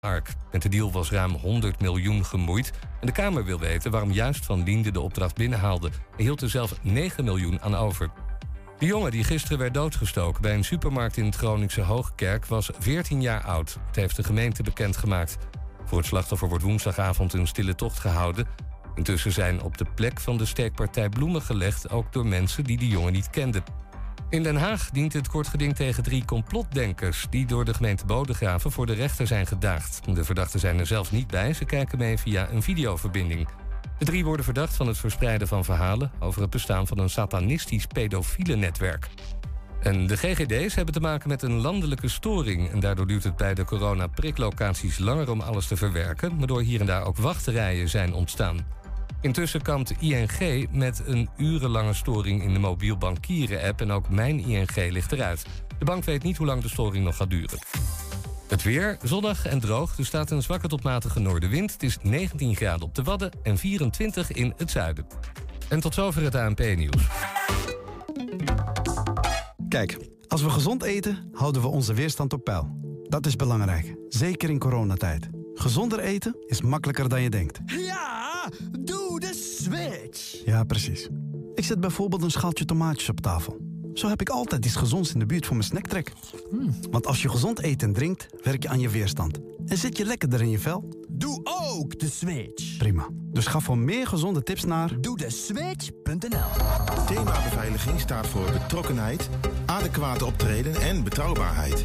Ark. Met de deal was ruim 100 miljoen gemoeid. En de Kamer wil weten waarom juist Van Liende de opdracht binnenhaalde. Hij hield er zelf 9 miljoen aan over. De jongen die gisteren werd doodgestoken bij een supermarkt in het Groningse Hoogkerk was 14 jaar oud. Het heeft de gemeente bekendgemaakt. Voor het slachtoffer wordt woensdagavond een stille tocht gehouden. Intussen zijn op de plek van de steekpartij bloemen gelegd, ook door mensen die de jongen niet kenden. In Den Haag dient het kort geding tegen drie complotdenkers... die door de gemeente Bodegraven voor de rechter zijn gedaagd. De verdachten zijn er zelf niet bij, ze kijken mee via een videoverbinding. De drie worden verdacht van het verspreiden van verhalen... over het bestaan van een satanistisch pedofiele netwerk. En de GGD's hebben te maken met een landelijke storing... en daardoor duurt het bij de corona-priklocaties langer om alles te verwerken... waardoor hier en daar ook wachtrijen zijn ontstaan. Intussen kampt ING met een urenlange storing in de mobiel bankieren-app... en ook Mijn ING ligt eruit. De bank weet niet hoe lang de storing nog gaat duren. Het weer, zonnig en droog. Er staat een zwakke tot matige noordenwind. Het is 19 graden op de Wadden en 24 in het zuiden. En tot zover het ANP-nieuws. Kijk, als we gezond eten, houden we onze weerstand op peil. Dat is belangrijk, zeker in coronatijd. Gezonder eten is makkelijker dan je denkt. Ja, doe de switch. Ja, precies. Ik zet bijvoorbeeld een schaaltje tomaatjes op tafel. Zo heb ik altijd iets gezonds in de buurt voor mijn snacktrek. Want als je gezond eet en drinkt, werk je aan je weerstand. En zit je lekkerder in je vel? Doe ook de switch. Prima. Dus ga voor meer gezonde tips naar... Doe de switch.nl Thema beveiliging staat voor betrokkenheid, adequaat optreden en betrouwbaarheid.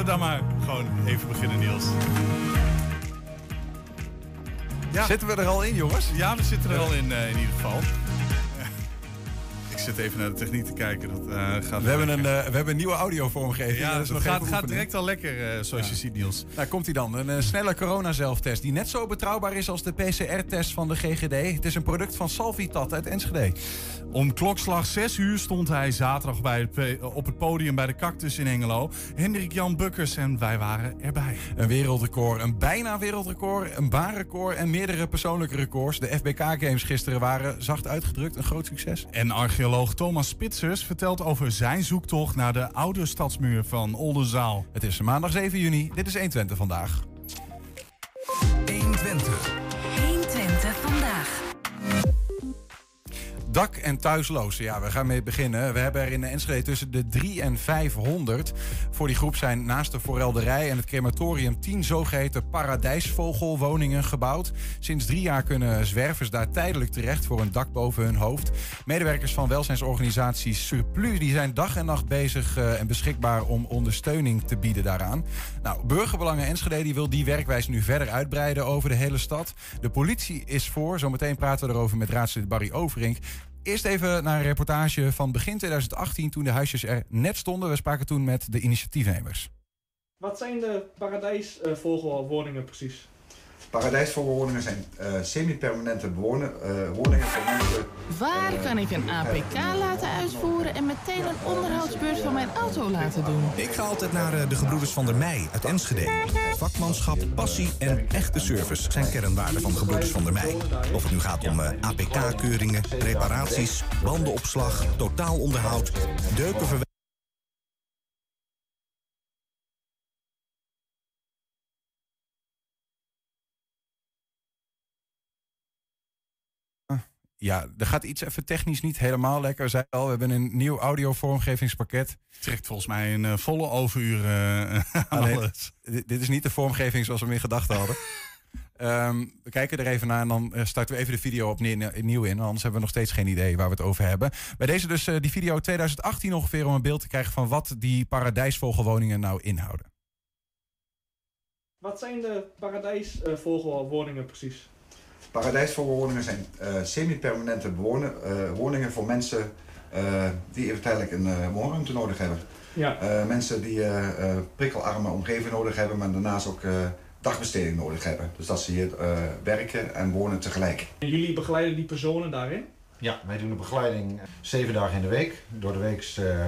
we dan maar gewoon even beginnen, Niels. Ja. Zitten we er al in, jongens? Ja, we zitten er al in, eh, in ieder geval. Ik zit even naar de techniek te kijken. Dat, eh, gaat We hebben, een, eh, we hebben een nieuwe audiovormgeving. ja, Dat nog gaat, gaat direct al lekker, eh, zoals je ziet, Niels. Daar komt hij dan. Een snelle corona-zelftest die net zo betrouwbaar is als de PCR-test van de GGD. Het is een product van Salvitat uit Enschede. Om klokslag 6 uur stond hij zaterdag bij het, op het podium bij de Cactus in Hengelo. Hendrik Jan Bukkers en wij waren erbij. Een wereldrecord, een bijna wereldrecord, een baanrecord en meerdere persoonlijke records. De FBK-games gisteren waren, zacht uitgedrukt, een groot succes. En archeoloog Thomas Spitsers vertelt over zijn zoektocht naar de oude stadsmuur van Oldenzaal. Het is maandag 7 juni. Dit is 120 vandaag. 120. 120 Dak- en thuislozen, ja, we gaan mee beginnen. We hebben er in de Enschede tussen de 3 en 500. Voor die groep zijn naast de forelderij en het crematorium 10 zogeheten paradijsvogelwoningen gebouwd. Sinds drie jaar kunnen zwervers daar tijdelijk terecht voor een dak boven hun hoofd. Medewerkers van welzijnsorganisatie Surplus die zijn dag en nacht bezig eh, en beschikbaar om ondersteuning te bieden daaraan. Nou, Burgerbelangen Enschede die wil die werkwijze nu verder uitbreiden over de hele stad. De politie is voor. Zometeen praten we erover met raadslid Barry Overink. Eerst even naar een reportage van begin 2018 toen de huisjes er net stonden. We spraken toen met de initiatiefnemers. Wat zijn de paradijsvogelwoningen precies? Paradijsvogelwoningen zijn eh, semi-permanente eh, woningen voor mensen. Waar kan ik een APK laten uitvoeren en meteen een onderhoudsbeurt van mijn auto laten doen? Ik ga altijd naar eh, de gebroeders van der Meij uit Enschede. Vakmanschap, passie en echte service zijn kernwaarden van de gebroeders van der Meij. Of het nu gaat om eh, APK-keuringen, reparaties, bandenopslag, totaalonderhoud, deukenverwerking. Ja, er gaat iets even technisch niet helemaal lekker. Zei al, we hebben een nieuw audio-vormgevingspakket. Trekt volgens mij een eh, volle overuur eh, aan Alleen, alles. dit, dit is niet de vormgeving zoals we hem in gedachten hadden. Ehm, we kijken er even naar en dan eh, starten we even de video opnieuw in. Anders hebben we nog steeds geen idee waar we het over hebben. Bij deze dus uh, die video 2018 ongeveer om een beeld te krijgen van wat die paradijsvogelwoningen nou inhouden. Wat zijn de paradijsvogelwoningen precies? Paradijsvogelwoningen zijn uh, semi-permanente woningen voor mensen die even tijdelijk een woonruimte nodig hebben. Ja. mensen die prikkelarme omgeving nodig hebben, maar daarnaast ook dagbesteding nodig hebben. Dus dat ze hier uh, werken en wonen tegelijk. En jullie begeleiden die personen daarin? Ja, wij doen de begeleiding zeven dagen in de week. Door de week uh,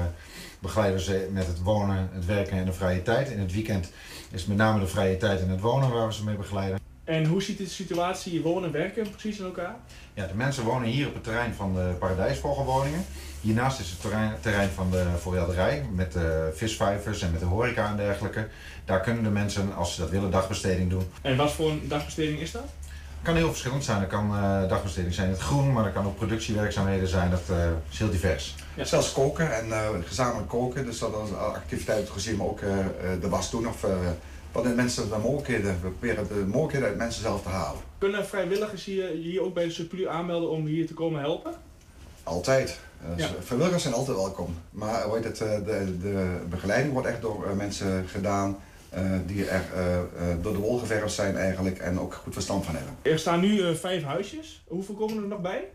begeleiden we ze met het wonen, het werken en de vrije tijd. In het weekend is het met name de vrije tijd en het wonen waar we ze mee begeleiden. En hoe ziet de situatie wonen en werken precies in elkaar? Ja, de mensen wonen hier op het terrein van de paradijsvogelwoningen. Hiernaast is het terrein, terrein van de voorelderij met de visvijvers en met de horeca en dergelijke. Daar kunnen de mensen, als ze dat willen, dagbesteding doen. En wat voor een dagbesteding is dat? Het kan heel verschillend zijn. Er kan uh, dagbesteding zijn in het groen, maar er kan ook productiewerkzaamheden zijn. Dat uh, is heel divers. Ja. Zelfs koken en uh, gezamenlijk koken. Dus dat is activiteit gezien, maar ook de was doen of wat de mensen de mogelijkheden. We proberen de mogelijkheden uit mensen zelf te halen. Kunnen vrijwilligers hier, hier ook bij de Supplu aanmelden om hier te komen helpen? Altijd. Dus vrijwilligers zijn altijd welkom. Maar wordt het, de, de begeleiding wordt echt door mensen gedaan uh, die er uh, door de wol geverfd zijn eigenlijk en ook goed verstand van hebben. Er staan nu vijf huisjes. Hoeveel komen er nog bij?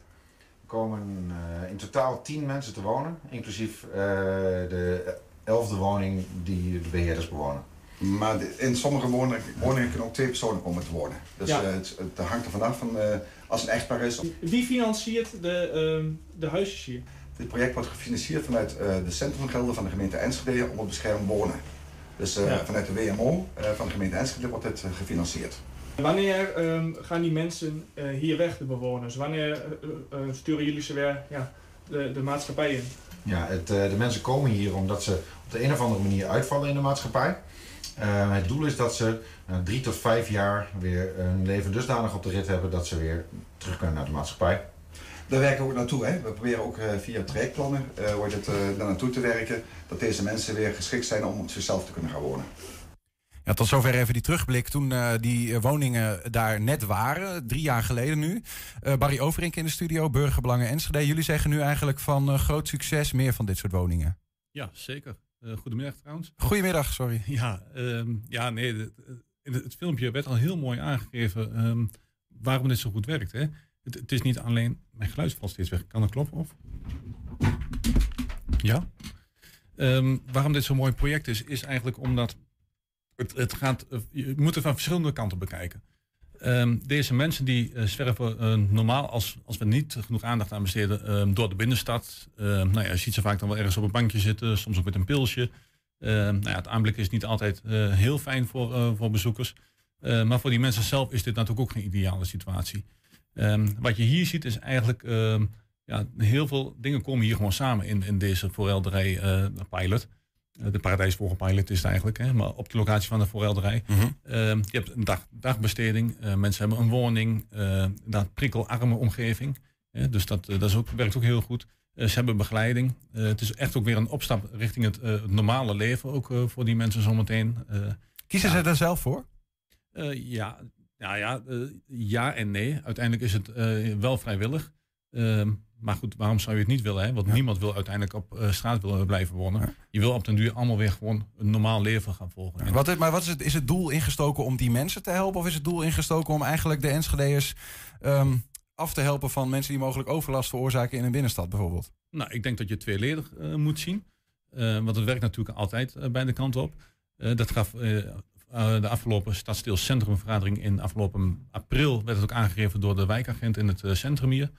Er komen in totaal tien mensen te wonen, inclusief de elfde woning die de beheerders bewonen. Maar in sommige woningen, woningen kunnen ook twee personen komen te wonen. Dus ja. het, het, hangt er vanaf van als het echtpaar is. Wie financiert de, uh, de huisjes hier? Dit project wordt gefinancierd vanuit de centrumgelden van de gemeente Enschede om het beschermd wonen. Dus uh, vanuit de WMO uh, van de gemeente Enschede wordt dit uh, gefinancierd. Wanneer um, gaan die mensen hier weg, de bewoners? Wanneer sturen jullie ze weer ja, de, de maatschappij in? Ja, het, de mensen komen hier omdat ze op de een of andere manier uitvallen in de maatschappij. Het doel is dat ze drie tot vijf jaar weer hun leven dusdanig op de rit hebben dat ze weer terug kunnen naar de maatschappij. Daar werken we ook naartoe. Hè. We proberen ook uh, via trajectplannen uh, wordt het, uh, daar naartoe te werken. Dat deze mensen weer geschikt zijn om op zichzelf te kunnen gaan wonen. Ja, tot zover even die terugblik toen die woningen daar net waren. Drie jaar geleden nu. Barry Overink in de studio, Burgerbelangen Enschede. Jullie zeggen nu eigenlijk van groot succes meer van dit soort woningen. Ja, zeker. Goedemiddag trouwens. Goedemiddag, sorry. Ja, um, ja nee, het, het, filmpje werd al heel mooi aangegeven um, waarom dit zo goed werkt. Hè? Het, het, is niet alleen. Mijn geluid valt steeds weg. Kan dat kloppen? Of? Ja. Um, waarom dit zo'n mooi project is, is eigenlijk omdat het, het gaat. Je moet het van verschillende kanten bekijken. Um, deze mensen die uh, zwerven uh, normaal als, als we niet genoeg aandacht aan besteden um, door de binnenstad. nou ja, je ziet ze vaak dan wel ergens op een bankje zitten, soms ook met een pilsje. nou ja, het aanblik is niet altijd uh, heel fijn voor, voor bezoekers. maar voor die mensen zelf is dit natuurlijk ook geen ideale situatie. Wat je hier ziet is eigenlijk, ja, heel veel dingen komen hier gewoon samen in, in deze voorelderij uh, pilot. Uh, de paradijsvogelpilot is het eigenlijk, hè, maar op de locatie van de voorelderij. Mm -hmm. um, je hebt een dag, dagbesteding, uh, mensen hebben een woning, dat prikkelarme omgeving. dus dat, dat is ook, werkt ook heel goed. ze hebben begeleiding. het is echt ook weer een opstap richting het, het normale leven, ook voor die mensen zometeen. Kiezen ja. ze daar zelf voor? ja, ja, uh, ja en nee. Uiteindelijk is het uh, wel vrijwillig. Uh, maar goed, waarom zou je het niet willen? Hè? Want ja. niemand wil uiteindelijk op uh, straat willen blijven wonen. Ja. Je wil op den duur allemaal weer gewoon een normaal leven gaan volgen. Ja. Wat, maar wat is het, is het doel ingestoken om die mensen te helpen? Of is het doel ingestoken om eigenlijk de Enschedeërs um, af te helpen van mensen die mogelijk overlast veroorzaken in een binnenstad bijvoorbeeld? Nou, ik denk dat je tweeledig moet zien. want het werkt natuurlijk altijd beide kanten op. dat gaf uh, de afgelopen stadsdeelcentrumvergadering in afgelopen april werd het ook aangegeven door de wijkagent in het uh, centrum hier,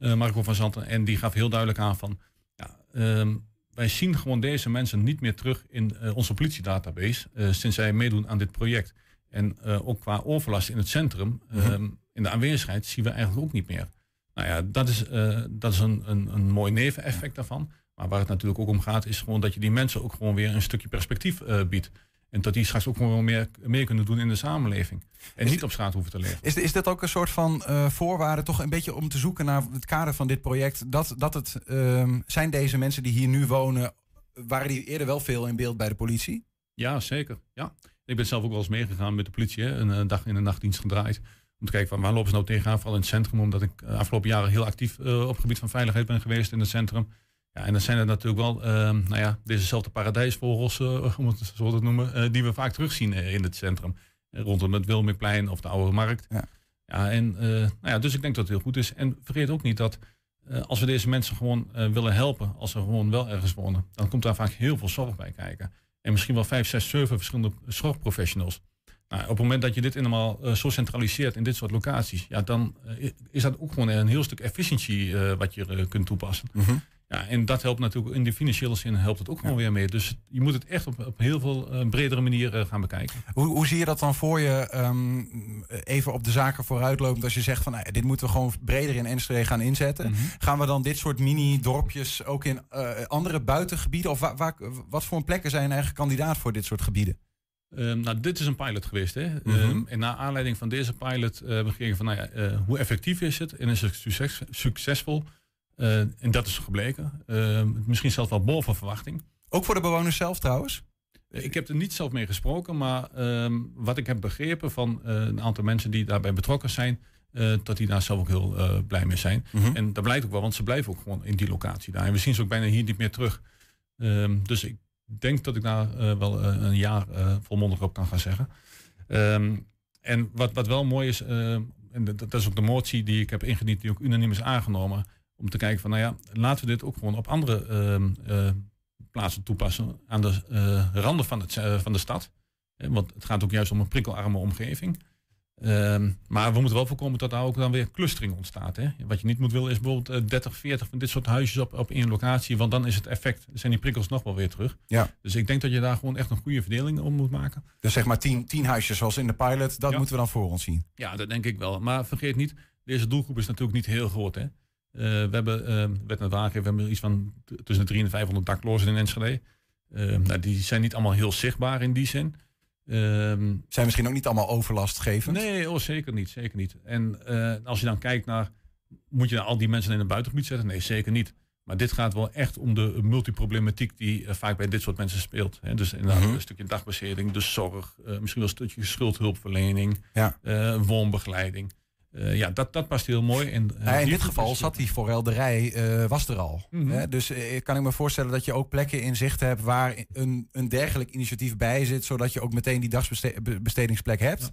Marco van Zanten. En die gaf heel duidelijk aan van, ja, ehm, wij zien gewoon deze mensen niet meer terug in onze politiedatabase sinds zij meedoen aan dit project. En ook qua overlast in het centrum, mm in de aanwezigheid, zien we eigenlijk ook niet meer. Nou ja, dat is, dat is een, een, een mooi neveneffect daarvan. Maar waar het natuurlijk ook om gaat, is gewoon dat je die mensen ook gewoon weer een stukje perspectief biedt. En dat die straks ook gewoon meer, meer kunnen doen in de samenleving. En niet op straat hoeven te leven. Is, is dit ook een soort van uh, voorwaarde, toch een beetje om te zoeken naar het kader van dit project? Dat, dat het uh, zijn deze mensen die hier nu wonen, waren die eerder wel veel in beeld bij de politie? Ja, zeker. Ja. Ik ben zelf ook wel eens meegegaan met de politie, hè? een, een dag in de nachtdienst gedraaid. Om te kijken van waar lopen ze nou tegenaan, vooral in het centrum. Omdat ik uh, afgelopen jaren heel actief uh, op het gebied van veiligheid ben geweest in het centrum. Ja, en dan zijn er natuurlijk wel, uh, nou ja, dezezelfde paradijsvogels, om het zo te noemen, die we vaak terugzien in het centrum. rondom het Wilmingplein of de Oude Markt. Ja. Ja, en, nou ja, dus ik denk dat het heel goed is. En vergeet ook niet dat als we deze mensen gewoon willen helpen, als ze gewoon wel ergens wonen, dan komt daar vaak heel veel zorg bij kijken. En misschien wel vijf, zes, zeven verschillende zorgprofessionals. Nou, op het moment dat je dit helemaal uh, zo centraliseert in dit soort locaties, ja, dan uh, is dat ook gewoon een heel stuk efficiëntie uh, wat je kunt toepassen. Mm -hmm. Ja, en dat helpt natuurlijk in de financiële zin helpt het ook ja. gewoon weer mee. Dus je moet het echt op, op heel veel bredere manier gaan bekijken. Hoe, hoe, zie je dat dan voor je, um, even op de zaken vooruitlopend, als je zegt van nou, dit moeten we gewoon breder in Enschede gaan inzetten. Mm -hmm. Gaan we dan dit soort mini-dorpjes ook in andere buitengebieden? Of wa wa wat voor plekken zijn eigenlijk kandidaat voor dit soort gebieden? Um, nou, dit is een pilot geweest. Hè? Mm -hmm. um, en naar aanleiding van deze pilot uh, we gekeken van, nou ja, uh, hoe effectief is het en is het succes, succesvol? Uh, en dat is gebleken. Ehm, misschien zelfs wel boven verwachting. Ook voor de bewoners zelf trouwens? Ik heb er niet zelf mee gesproken, maar wat ik heb begrepen van een aantal mensen die daarbij betrokken zijn, dat die daar zelf ook heel blij mee zijn. Mm -hmm. En dat blijkt ook wel, want ze blijven ook gewoon in die locatie daar. En we zien ze ook bijna hier niet meer terug. dus ik denk dat ik daar uh, wel een jaar volmondig op kan gaan zeggen. Um, en wat, wat wel mooi is, en dat, dat, is ook de motie die ik heb ingediend, die ook unaniem is aangenomen, om te kijken van, nou ja, laten we dit ook gewoon op andere uh, plaatsen toepassen, aan de randen van, het, van de stad. Want het gaat ook juist om een prikkelarme omgeving. Um, maar we moeten wel voorkomen dat daar ook dan weer clustering ontstaat. Hè? Wat je niet moet willen is bijvoorbeeld 30, 40 van dit soort huisjes op, op één locatie. Want dan is het effect, zijn die prikkels nog wel weer terug. Ja. Dus ik denk dat je daar gewoon echt een goede verdeling om moet maken. Dus zeg maar 10, 10 huisjes zoals in de pilot, dat ja. moeten we dan voor ons zien. Ja, dat denk ik wel. Maar vergeet niet, deze doelgroep is natuurlijk niet heel groot. Hè? Uh, we hebben, uh, wet net aangegeven, we hebben iets van tussen de 300 en 500 daklozen in Enschede. Uh, nou, die zijn niet allemaal heel zichtbaar in die zin. Um, zijn misschien ook niet allemaal overlastgevend? Nee, oh, zeker niet. Zeker niet. En uh, als je dan kijkt naar, moet je dan al die mensen in een buitengebied zetten? Nee, zeker niet. Maar dit gaat wel echt om de multiproblematiek die vaak bij dit soort mensen speelt. Hè? Dus inderdaad mm-hmm. een stukje dagbesteding, de zorg, misschien wel een stukje schuldhulpverlening, ja. woonbegeleiding. Uh, ja, dat, dat past heel mooi. En, uh, ja, in dit geval zat die forelderij, uh, was er al. Mm -hmm. hè? Dus kan ik me voorstellen dat je ook plekken in zicht hebt waar een, een dergelijk initiatief bij zit, zodat je ook meteen die dagsbestedingsplek hebt? Ja.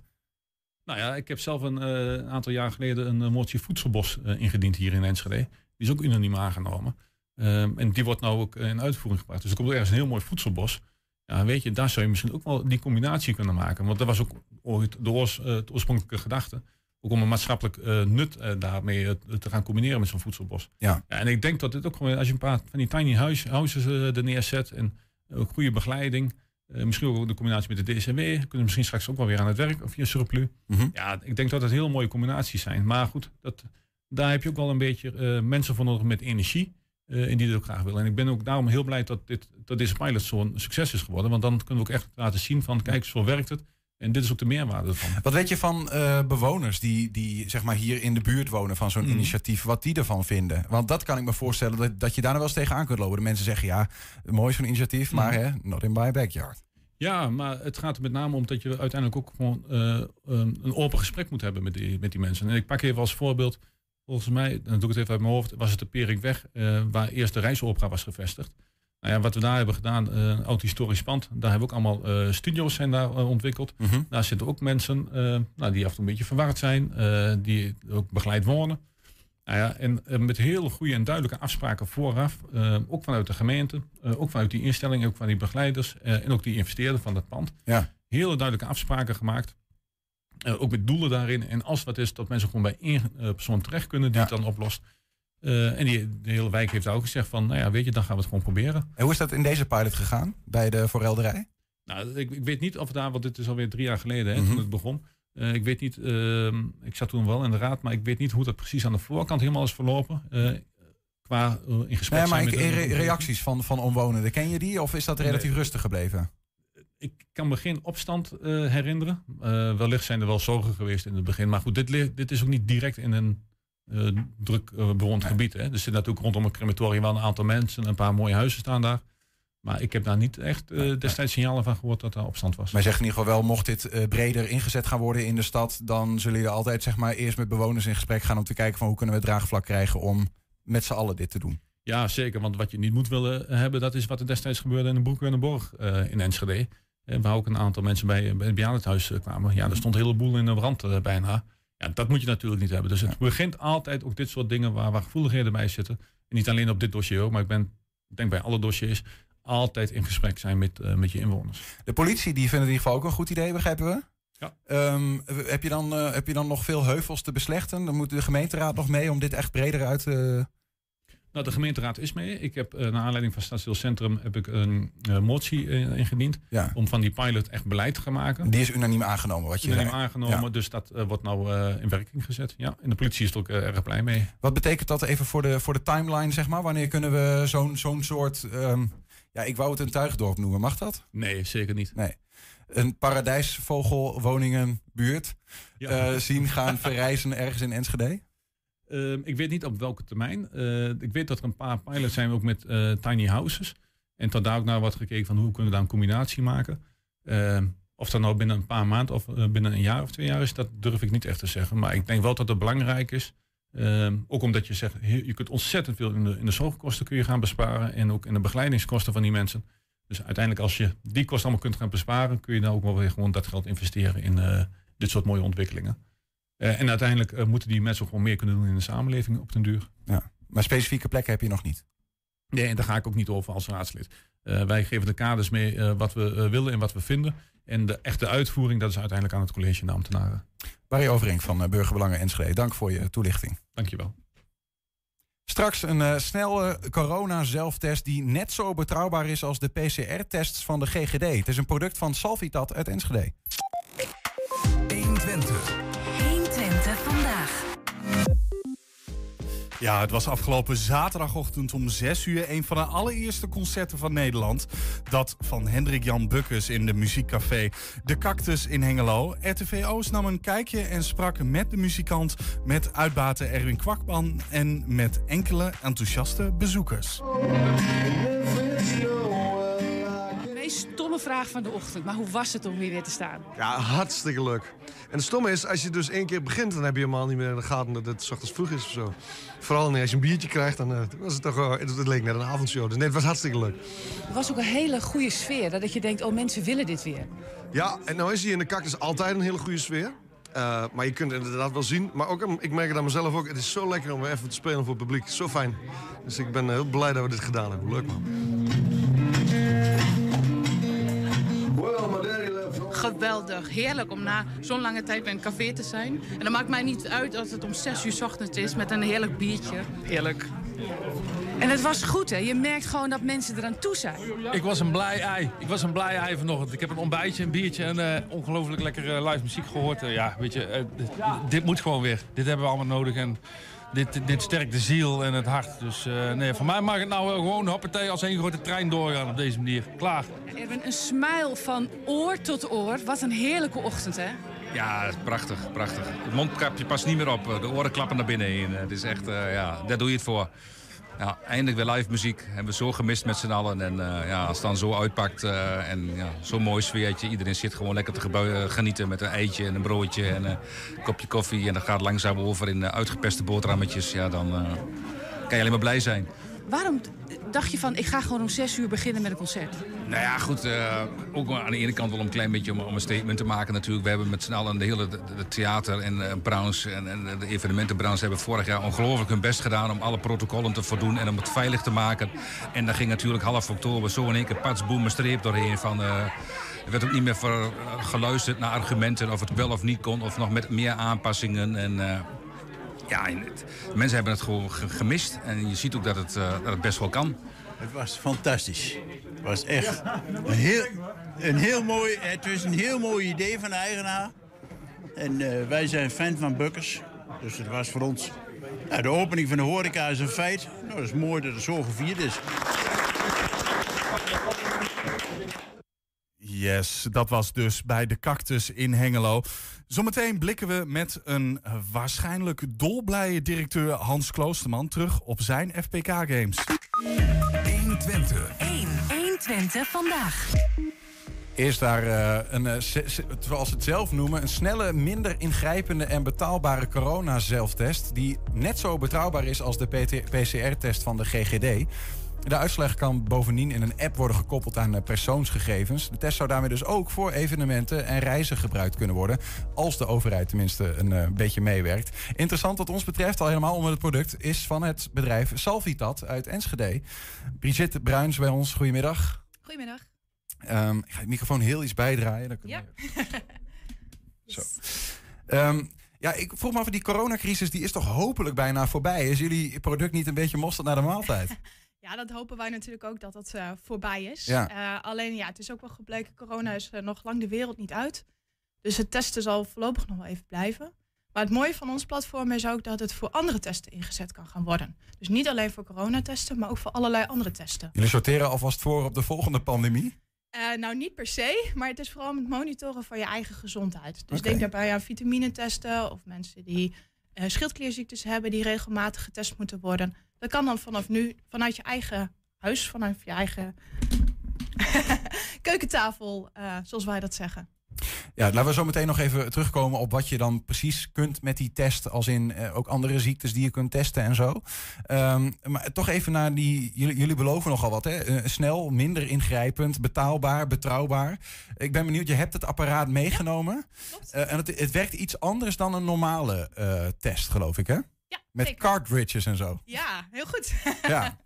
Nou ja, ik heb zelf een aantal jaar geleden een motie voedselbos ingediend hier in Enschede. Die is ook unaniem aangenomen. Um, en die wordt nou ook in uitvoering gebracht. Dus er komt ergens een heel mooi voedselbos. Ja, weet je, daar zou je misschien ook wel die combinatie kunnen maken. Want dat was ook ooit de oors, het oorspronkelijke gedachte ook om een maatschappelijk uh, nut uh, daarmee uh, te gaan combineren met zo'n voedselbos. Ja. ja. En ik denk dat dit ook gewoon, als je een paar van die tiny huis, houses er neerzet en ook goede begeleiding, misschien ook de combinatie met de DCW, kunnen misschien straks ook wel weer aan het werk of via surplus. Mm -hmm. Ja, ik denk dat het heel mooie combinaties zijn. Maar goed, dat, daar heb je ook wel een beetje mensen voor nodig met energie. en die dit ook graag willen. En ik ben ook daarom heel blij dat, dit, dat deze pilot zo'n succes is geworden. Want dan kunnen we ook echt laten zien van, kijk, zo werkt het. En dit is ook de meerwaarde ervan. Wat weet je van uh, bewoners die, die zeg maar hier in de buurt wonen van zo'n mm. initiatief, wat die ervan vinden? Want dat kan ik me voorstellen dat, dat je daar nou wel eens tegenaan kunt lopen. De mensen zeggen ja, mooi zo'n initiatief, mm. maar hè, not in my backyard. Ja, maar het gaat er met name om dat je uiteindelijk ook gewoon uh, een open gesprek moet hebben met die, met die mensen. En ik pak even als voorbeeld, volgens mij, dan doe ik het even uit mijn hoofd, was het de Peringweg, uh, waar eerst de reisopera was gevestigd. Nou ja, wat we daar hebben gedaan, uh, een oud historisch pand, daar hebben we ook allemaal uh, studio's zijn daar uh, ontwikkeld. Mm -hmm. Daar zitten ook mensen nou, die af en toe een beetje verward zijn, die ook begeleid wonen. Nou ja, en met hele goede en duidelijke afspraken vooraf, ook vanuit de gemeente, ook vanuit die instellingen, ook van die begeleiders en ook die investeerders van dat pand. Ja. Hele duidelijke afspraken gemaakt. ook met doelen daarin. En als wat is, dat mensen gewoon bij één persoon terecht kunnen die ja. het dan oplost. Uh, en die, de hele wijk heeft ook gezegd van, nou ja, weet je, dan gaan we het gewoon proberen. En hoe is dat in deze pilot gegaan, bij de voorelderij? Nou, ik, ik weet niet of daar, want dit is alweer drie jaar geleden, hè, mm -hmm. toen het begon. Uh, ik weet niet, uh, ik zat toen wel in de raad, maar ik weet niet hoe dat precies aan de voorkant helemaal is verlopen. qua in gesprek nee, maar ik, re reacties van, van omwonenden, ken je die? Of is dat relatief nee. rustig gebleven? Ik kan me geen opstand herinneren. wellicht zijn er wel zorgen geweest in het begin. Maar goed, dit, dit is ook niet direct in een uh, druk uh, bewoond nee. gebied. Hè. Er zit natuurlijk rondom het crematorium wel een aantal mensen, een paar mooie huizen staan daar. Maar ik heb daar niet echt uh, destijds signalen van gehoord dat er opstand was. Maar zeg in ieder geval wel, mocht dit uh, breder ingezet gaan worden in de stad, dan zullen jullie altijd zeg maar, eerst met bewoners in gesprek gaan om te kijken van hoe kunnen we draagvlak krijgen om met z'n allen dit te doen. Ja, zeker. Want wat je niet moet willen hebben, dat is wat er destijds gebeurde in de Broek en de Borg uh, in Enschede. waar ook een aantal mensen bij, bij het bejaardenhuis kwamen. Ja, er stond een heleboel in de brand bijna. Ja, dat moet je natuurlijk niet hebben. Dus het begint altijd ook dit soort dingen waar, waar gevoeligheden bij zitten. En niet alleen op dit dossier maar ik ben, ik denk bij alle dossiers, altijd in gesprek zijn met, uh, met je inwoners. De politie die vindt in ieder geval ook een goed idee, begrijpen we? Ja. Um, heb, je dan, uh, heb je dan nog veel heuvels te beslechten? Dan moet de gemeenteraad nog mee om dit echt breder uit te... Nou, de gemeenteraad is mee. Ik heb uh, naar aanleiding van Stadsdeel Centrum heb ik een uh, motie uh, ingediend. Ja. Om van die pilot echt beleid te gaan maken. Die is unaniem aangenomen, wat je unaniem zei. aangenomen, ja. dus dat wordt nou in werking gezet. Ja, en de politie is er ook erg blij mee. Wat betekent dat even voor de, voor de timeline, zeg maar? Wanneer kunnen we zo'n zo'n soort... Um, ja, ik wou het een tuigdorp noemen. Mag dat? Nee, zeker niet. Nee. Een paradijsvogelwoningenbuurt ja. uh, zien gaan verrijzen ergens in Enschede? Uh, ik weet niet op welke termijn. Uh, ik weet dat er een paar pilots zijn ook met uh, tiny houses. En tot daar ook naar wordt gekeken van hoe kunnen we daar een combinatie maken. Ehm, of dat nou binnen een paar maanden of binnen een jaar of twee jaar is, dat durf ik niet echt te zeggen. Maar ik denk wel dat het belangrijk is. Um, ook omdat je zegt, je kunt ontzettend veel in de, in de zorgkosten kun je gaan besparen. En ook in de begeleidingskosten van die mensen. Dus uiteindelijk als je die kosten allemaal kunt gaan besparen, kun je dan ook wel weer gewoon dat geld investeren in dit soort mooie ontwikkelingen. Uh, en uiteindelijk uh, moeten die mensen ook gewoon meer kunnen doen in de samenleving op den duur. Ja. Maar specifieke plekken heb je nog niet? Nee, en daar ga ik ook niet over als raadslid. wij geven de kaders mee wat we willen en wat we vinden. En de echte uitvoering, dat is uiteindelijk aan het college en de ambtenaren. Barry Overink van Burgerbelangen Enschede, dank voor je toelichting. Dankjewel. Straks een uh, snelle corona-zelftest die net zo betrouwbaar is als de PCR-tests van de GGD. Het is een product van Salvitat uit Enschede. 120. 120 vandaag. Ja, het was afgelopen zaterdagochtend om 6 uur een van de allereerste concerten van Nederland. Dat van Hendrik Jan Bukkers in de muziekcafé De Cactus in Hengelo. RTV Oost nam een kijkje en sprak met de muzikant, met uitbater Erwin Kwakman en met enkele enthousiaste bezoekers. Stomme vraag van de ochtend, maar hoe was het om hier weer te staan? Ja, hartstikke leuk. En het stomme is, als je dus één keer begint, dan heb je helemaal niet meer in de gaten dat het ochtends vroeg is of zo. Vooral als je een biertje krijgt, dan uh, was het toch, uh, het leek net een avondshow. Dus nee, het was hartstikke leuk. Er was ook een hele goede sfeer, dat je denkt, oh mensen willen dit weer. Ja, en nou is hier in de cactus altijd een hele goede sfeer. Uh, maar je kunt het inderdaad wel zien. Maar ook, ik merk het aan mezelf ook. Het is zo lekker om even te spelen voor het publiek. Zo fijn. Dus ik ben heel blij dat we dit gedaan hebben. Leuk man. Geweldig, heerlijk om na zo'n lange tijd bij een café te zijn. En dan maakt mij niet uit als het om 6 uur 's ochtends is met een heerlijk biertje. Heerlijk. En het was goed, hè? Je merkt gewoon dat mensen eraan toe zijn. Ik was een blij ei. Ik was een blij ei vanochtend. Ik heb een ontbijtje, een biertje en uh, ongelooflijk lekker uh, live muziek gehoord. Uh, ja, weet je, dit, dit, moet gewoon weer. Dit hebben we allemaal nodig. En dit, dit sterkt de ziel en het hart. Dus nee, voor mij mag het nou gewoon hoppatee als één grote trein doorgaan op deze manier. Klaar. Erwin, een smile van oor tot oor. Wat een heerlijke ochtend, hè? Ja, prachtig, prachtig. Het mondkapje past niet meer op. De oren klappen naar binnen heen. Het is echt, ja, daar doe je het voor. Ja, eindelijk weer live muziek. Hebben we zo gemist met z'n allen. En uh, ja, als het dan zo uitpakt uh, en ja, zo'n mooi sfeertje. Iedereen zit gewoon lekker te genieten met een eitje en een broodje en een kopje koffie. En dat gaat langzaam over in uitgepeste boterhammetjes. Ja, dan kan je alleen maar blij zijn. Waarom dacht je van, ik ga gewoon om zes uur beginnen met een concert? Nou ja, goed. Uh, ook aan de ene kant wel een klein beetje om, een statement te maken natuurlijk. We hebben met z'n allen de hele de, theater- en uh, branche en, en, de evenementenbranche... hebben vorig jaar ongelooflijk hun best gedaan om alle protocollen te voldoen... en om het veilig te maken. En daar ging natuurlijk half oktober zo in één keer pats, boem, een streep doorheen van... Uh, er werd ook niet meer geluisterd naar argumenten of het wel of niet kon... of nog met meer aanpassingen en ja, het, mensen hebben het gewoon gemist. En je ziet ook dat het, uh, dat het best wel kan. Het was fantastisch. Het was echt een heel, een heel mooi... Het was een heel mooi idee van de eigenaar. En uh, wij zijn fan van Bukkers. Dus het was voor ons... Nou, de opening van de horeca is een feit. Nou, het is mooi dat het zo gevierd is. Yes, dat was dus bij de Cactus in Hengelo. Zometeen blikken we met een waarschijnlijk dolblije directeur Hans Kloosterman terug op zijn FPK Games. 120. 1, 1 120 vandaag. Is daar uh, een, uh, zoals ze het zelf noemen, een snelle, minder ingrijpende en betaalbare corona-zelftest. Die net zo betrouwbaar is als de PCR-test van de GGD. De uitslag kan bovendien in een app worden gekoppeld aan persoonsgegevens. De test zou daarmee dus ook voor evenementen en reizen gebruikt kunnen worden. Als de overheid tenminste een uh, beetje meewerkt. Interessant wat ons betreft, al helemaal onder het product, is van het bedrijf Salvitat uit Enschede. Brigitte Bruins bij ons, goedemiddag. Goedemiddag. Um, ik ga de microfoon heel iets bijdraaien. Dan ja. Zo. Um, ja, ik vroeg me af, die coronacrisis die is toch hopelijk bijna voorbij? Is jullie product niet een beetje mosterd naar de maaltijd? Ja, dat hopen wij natuurlijk ook dat dat uh, voorbij is. Ja. Uh, alleen ja, het is ook wel gebleken, corona is uh, nog lang de wereld niet uit. Dus het testen zal voorlopig nog wel even blijven. Maar het mooie van ons platform is ook dat het voor andere testen ingezet kan gaan worden. Dus niet alleen voor coronatesten, maar ook voor allerlei andere testen. Jullie sorteren alvast voor op de volgende pandemie? nou, niet per se, maar het is vooral het monitoren van je eigen gezondheid. Dus okay. denk daarbij aan vitaminetesten of mensen die schildklierziektes hebben die regelmatig getest moeten worden. Dat kan dan vanaf nu vanuit je eigen huis, vanuit je eigen keukentafel, uh, zoals wij dat zeggen. Ja, laten we zo meteen nog even terugkomen op wat je dan precies kunt met die test. Als in uh, ook andere ziektes die je kunt testen en zo. Um, maar toch even naar die. Jullie, jullie beloven nogal wat, hè? Uh, snel, minder ingrijpend, betaalbaar, betrouwbaar. Ik ben benieuwd, je hebt het apparaat meegenomen. Ja, en het, het, werkt iets anders dan een normale test, geloof ik, hè? Ja, Met zeker. cartridges en zo. Ja, heel goed. Ja.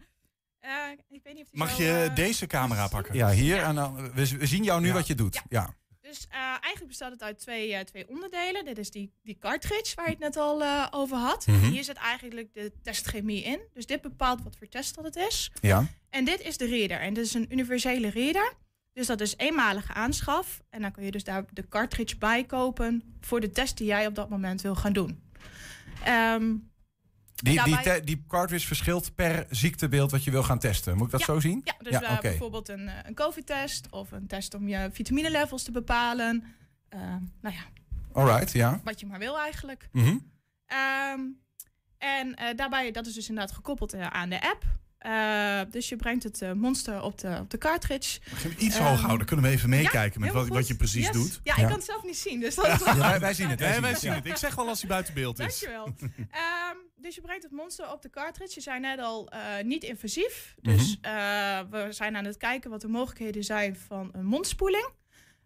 uh, ik weet niet of Mag je uh, deze camera pakken? Ja, hier. En dan, we, we zien jou nu Ja. wat je doet. Ja. Dus uh, eigenlijk bestaat het uit twee, eh, twee onderdelen. Dit is die, die cartridge waar je het net al eh, over had. Mhm. Hier zit eigenlijk de testchemie in. Dus dit bepaalt wat voor test dat het is. Ja. En dit is de reader. En dit is een universele reader. Dus dat is eenmalige aanschaf. En dan kun je dus daar de cartridge bij kopen voor de test die jij op dat moment wil gaan doen. Ehm, Die, die, te- die cartridge verschilt per ziektebeeld wat je wil gaan testen. Moet ik dat Ja, zo zien? Ja, dus oké. bijvoorbeeld een, eh, een COVID-test of een test om je vitaminelevels te bepalen. Eh, nou ja, Alright, ja. wat je maar wil eigenlijk. Mhm. Ehm, en eh, daarbij, dat is dus inderdaad gekoppeld aan de app. Eh, dus je brengt het eh, monster op de, op de cartridge. Mag je hem iets Ehm, hoog houden? Kunnen we even meekijken met wat, wat je precies Yes. doet? Ja, ik kan het zelf niet zien, dus dat is Ja, wij- wij zien het, wij zien wij het, zien ja. het. Ik zeg wel als hij buiten beeld is. Dankjewel. Ehm, dus je brengt het monster op de cartridge. Je zei net al eh, niet invasief. Dus Mhm. eh, we zijn aan het kijken wat de mogelijkheden zijn van een mondspoeling.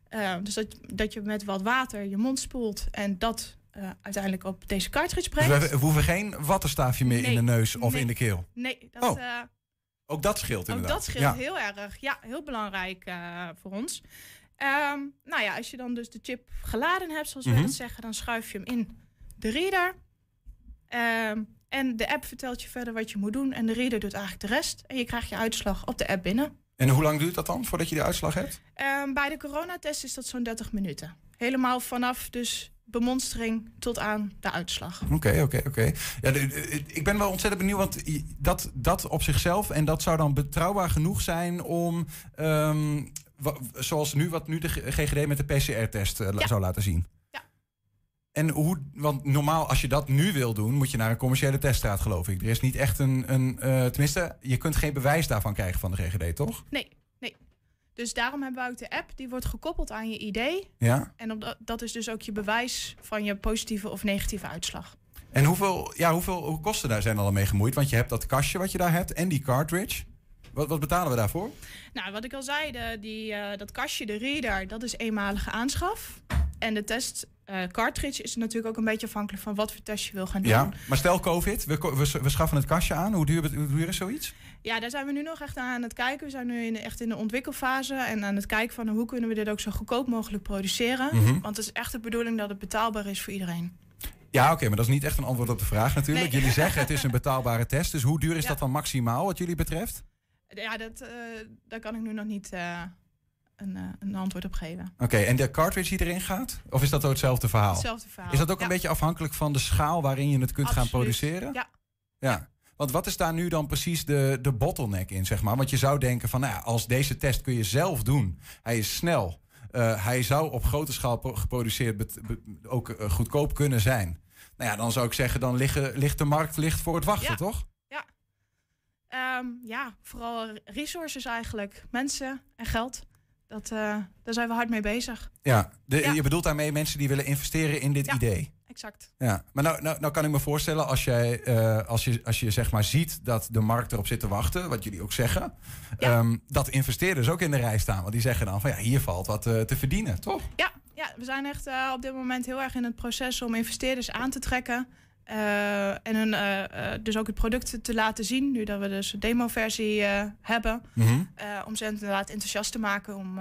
Eh, dus dat, dat je met wat water je mond spoelt en dat uiteindelijk op deze cartridge Dus brengt. we, we hoeven geen wattenstaafje meer in de neus of nee. in de keel. Nee, dat, Oh, Ook dat scheelt ook inderdaad. dat scheelt Ja. heel erg. Ja, heel belangrijk voor ons. Ehm, nou ja, als je dan dus de chip geladen hebt, zoals Mhm. wij dat zeggen, dan schuif je hem in de reader. Ehm, en de app vertelt je verder wat je moet doen. En de reader doet eigenlijk de rest. En je krijgt je uitslag op de app binnen. En hoe lang duurt dat dan voordat je de uitslag hebt? Ehm, bij de coronatest is dat zo'n 30 minuten. Helemaal vanaf dus bemonstering tot aan de uitslag. Oké, oké, oké. Ja, ik ben wel ontzettend benieuwd, want dat, dat op zichzelf... en dat zou dan betrouwbaar genoeg zijn om... ehm, zoals nu, wat nu de GGD met de PCR-test eh, zou laten zien. En hoe, want normaal als je dat nu wil doen, moet je naar een commerciële teststraat, geloof ik. Er is niet echt een, een eh, tenminste, je kunt geen bewijs daarvan krijgen van de GGD, toch? Nee, nee. Dus daarom hebben we ook de app. Die wordt gekoppeld aan je ID. Ja. En op dat, dat is dus ook je bewijs van je positieve of negatieve uitslag. En hoeveel, ja, hoeveel kosten daar zijn al mee gemoeid? Want je hebt dat kastje wat je daar hebt en die cartridge. Wat, wat betalen we daarvoor? Nou, wat ik al zei, de, die, eh, dat kastje, de reader, dat is eenmalige aanschaf. En de test eh, cartridge is natuurlijk ook een beetje afhankelijk van wat voor test je wil gaan doen. Ja, maar stel COVID, we, we, we schaffen het kastje aan. Hoe duur, hoe duur is zoiets? Ja, daar zijn we nu nog echt aan het kijken. We zijn nu in, echt in de ontwikkelfase en aan het kijken van hoe kunnen we dit ook zo goedkoop mogelijk produceren. Mhm. Want het is echt de bedoeling dat het betaalbaar is voor iedereen. Ja, oké, maar dat is niet echt een antwoord op de vraag natuurlijk. Nee. Jullie zeggen het is een betaalbare test. Dus hoe duur is Ja. dat dan maximaal wat jullie betreft? Ja, dat, eh, daar kan ik nu nog niet eh, een, eh, een antwoord op geven. Oké, en de cartridge die erin gaat? Of is dat ook hetzelfde verhaal? Hetzelfde verhaal, Is dat ook ja. een beetje afhankelijk van de schaal waarin je het kunt gaan produceren? Ja. Ja. Want wat is daar nu dan precies de, de bottleneck in, zeg maar? Want je zou denken van, nou ja, als deze test kun je zelf doen. Hij is snel. eh, hij zou op grote schaal pro- geproduceerd ook eh, goedkoop kunnen zijn. Nou ja, dan zou ik zeggen, dan liggen, ligt de markt ligt voor het wachten, Ja. toch? Ehm, ja, vooral resources eigenlijk. Mensen en geld. Dat, eh, daar zijn we hard mee bezig. Ja, de, Ja. je bedoelt daarmee mensen die willen investeren in dit Ja. idee. Exact. Ja, maar nou, nou, nou kan ik me voorstellen, als, jij, eh, als je, als je zeg maar ziet dat de markt erop zit te wachten, wat jullie ook zeggen, ehm, dat investeerders ook in de rij staan. Want die zeggen dan van ja, hier valt wat eh, te verdienen, toch? Ja, ja we zijn echt op dit moment heel erg in het proces om investeerders aan te trekken. Eh, en hun, eh, eh, dus ook het product te laten zien, nu dat we dus een demo-versie hebben. Mhm. om ze inderdaad enthousiast te maken om,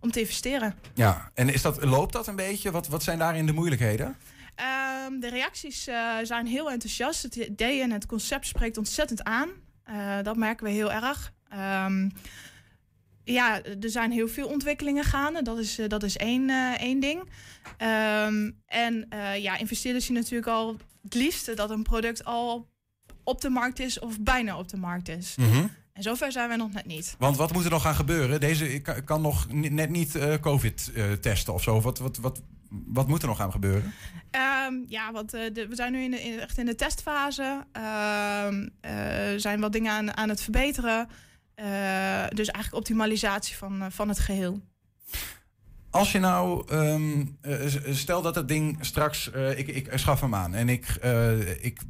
om te investeren. Ja, en is dat, loopt dat een beetje? Wat, wat zijn daarin de moeilijkheden? Ehm, de reacties zijn heel enthousiast. Het idee en het concept spreekt ontzettend aan. Dat merken we heel erg. Ehm, ja, er zijn heel veel ontwikkelingen gaande. Dat is, eh, dat is één, eh, één ding. Ehm, en eh, ja, investeerders zien natuurlijk al het liefste dat een product al op de markt is of bijna op de markt is. Mhm. En zover zijn wij nog net niet. Want wat moet er nog gaan gebeuren? Deze kan, nog net niet COVID testen of zo. Wat, wat, wat, wat moet er nog gaan gebeuren? Ehm, ja, want de- we zijn nu in de, in- echt in de testfase. Ehm eh, zijn wat dingen aan, aan het verbeteren. Eh, dus eigenlijk optimalisatie van, eh, van het geheel. Als je nou, s- stel dat het ding straks, ik, ik schaf hem aan en ik, ik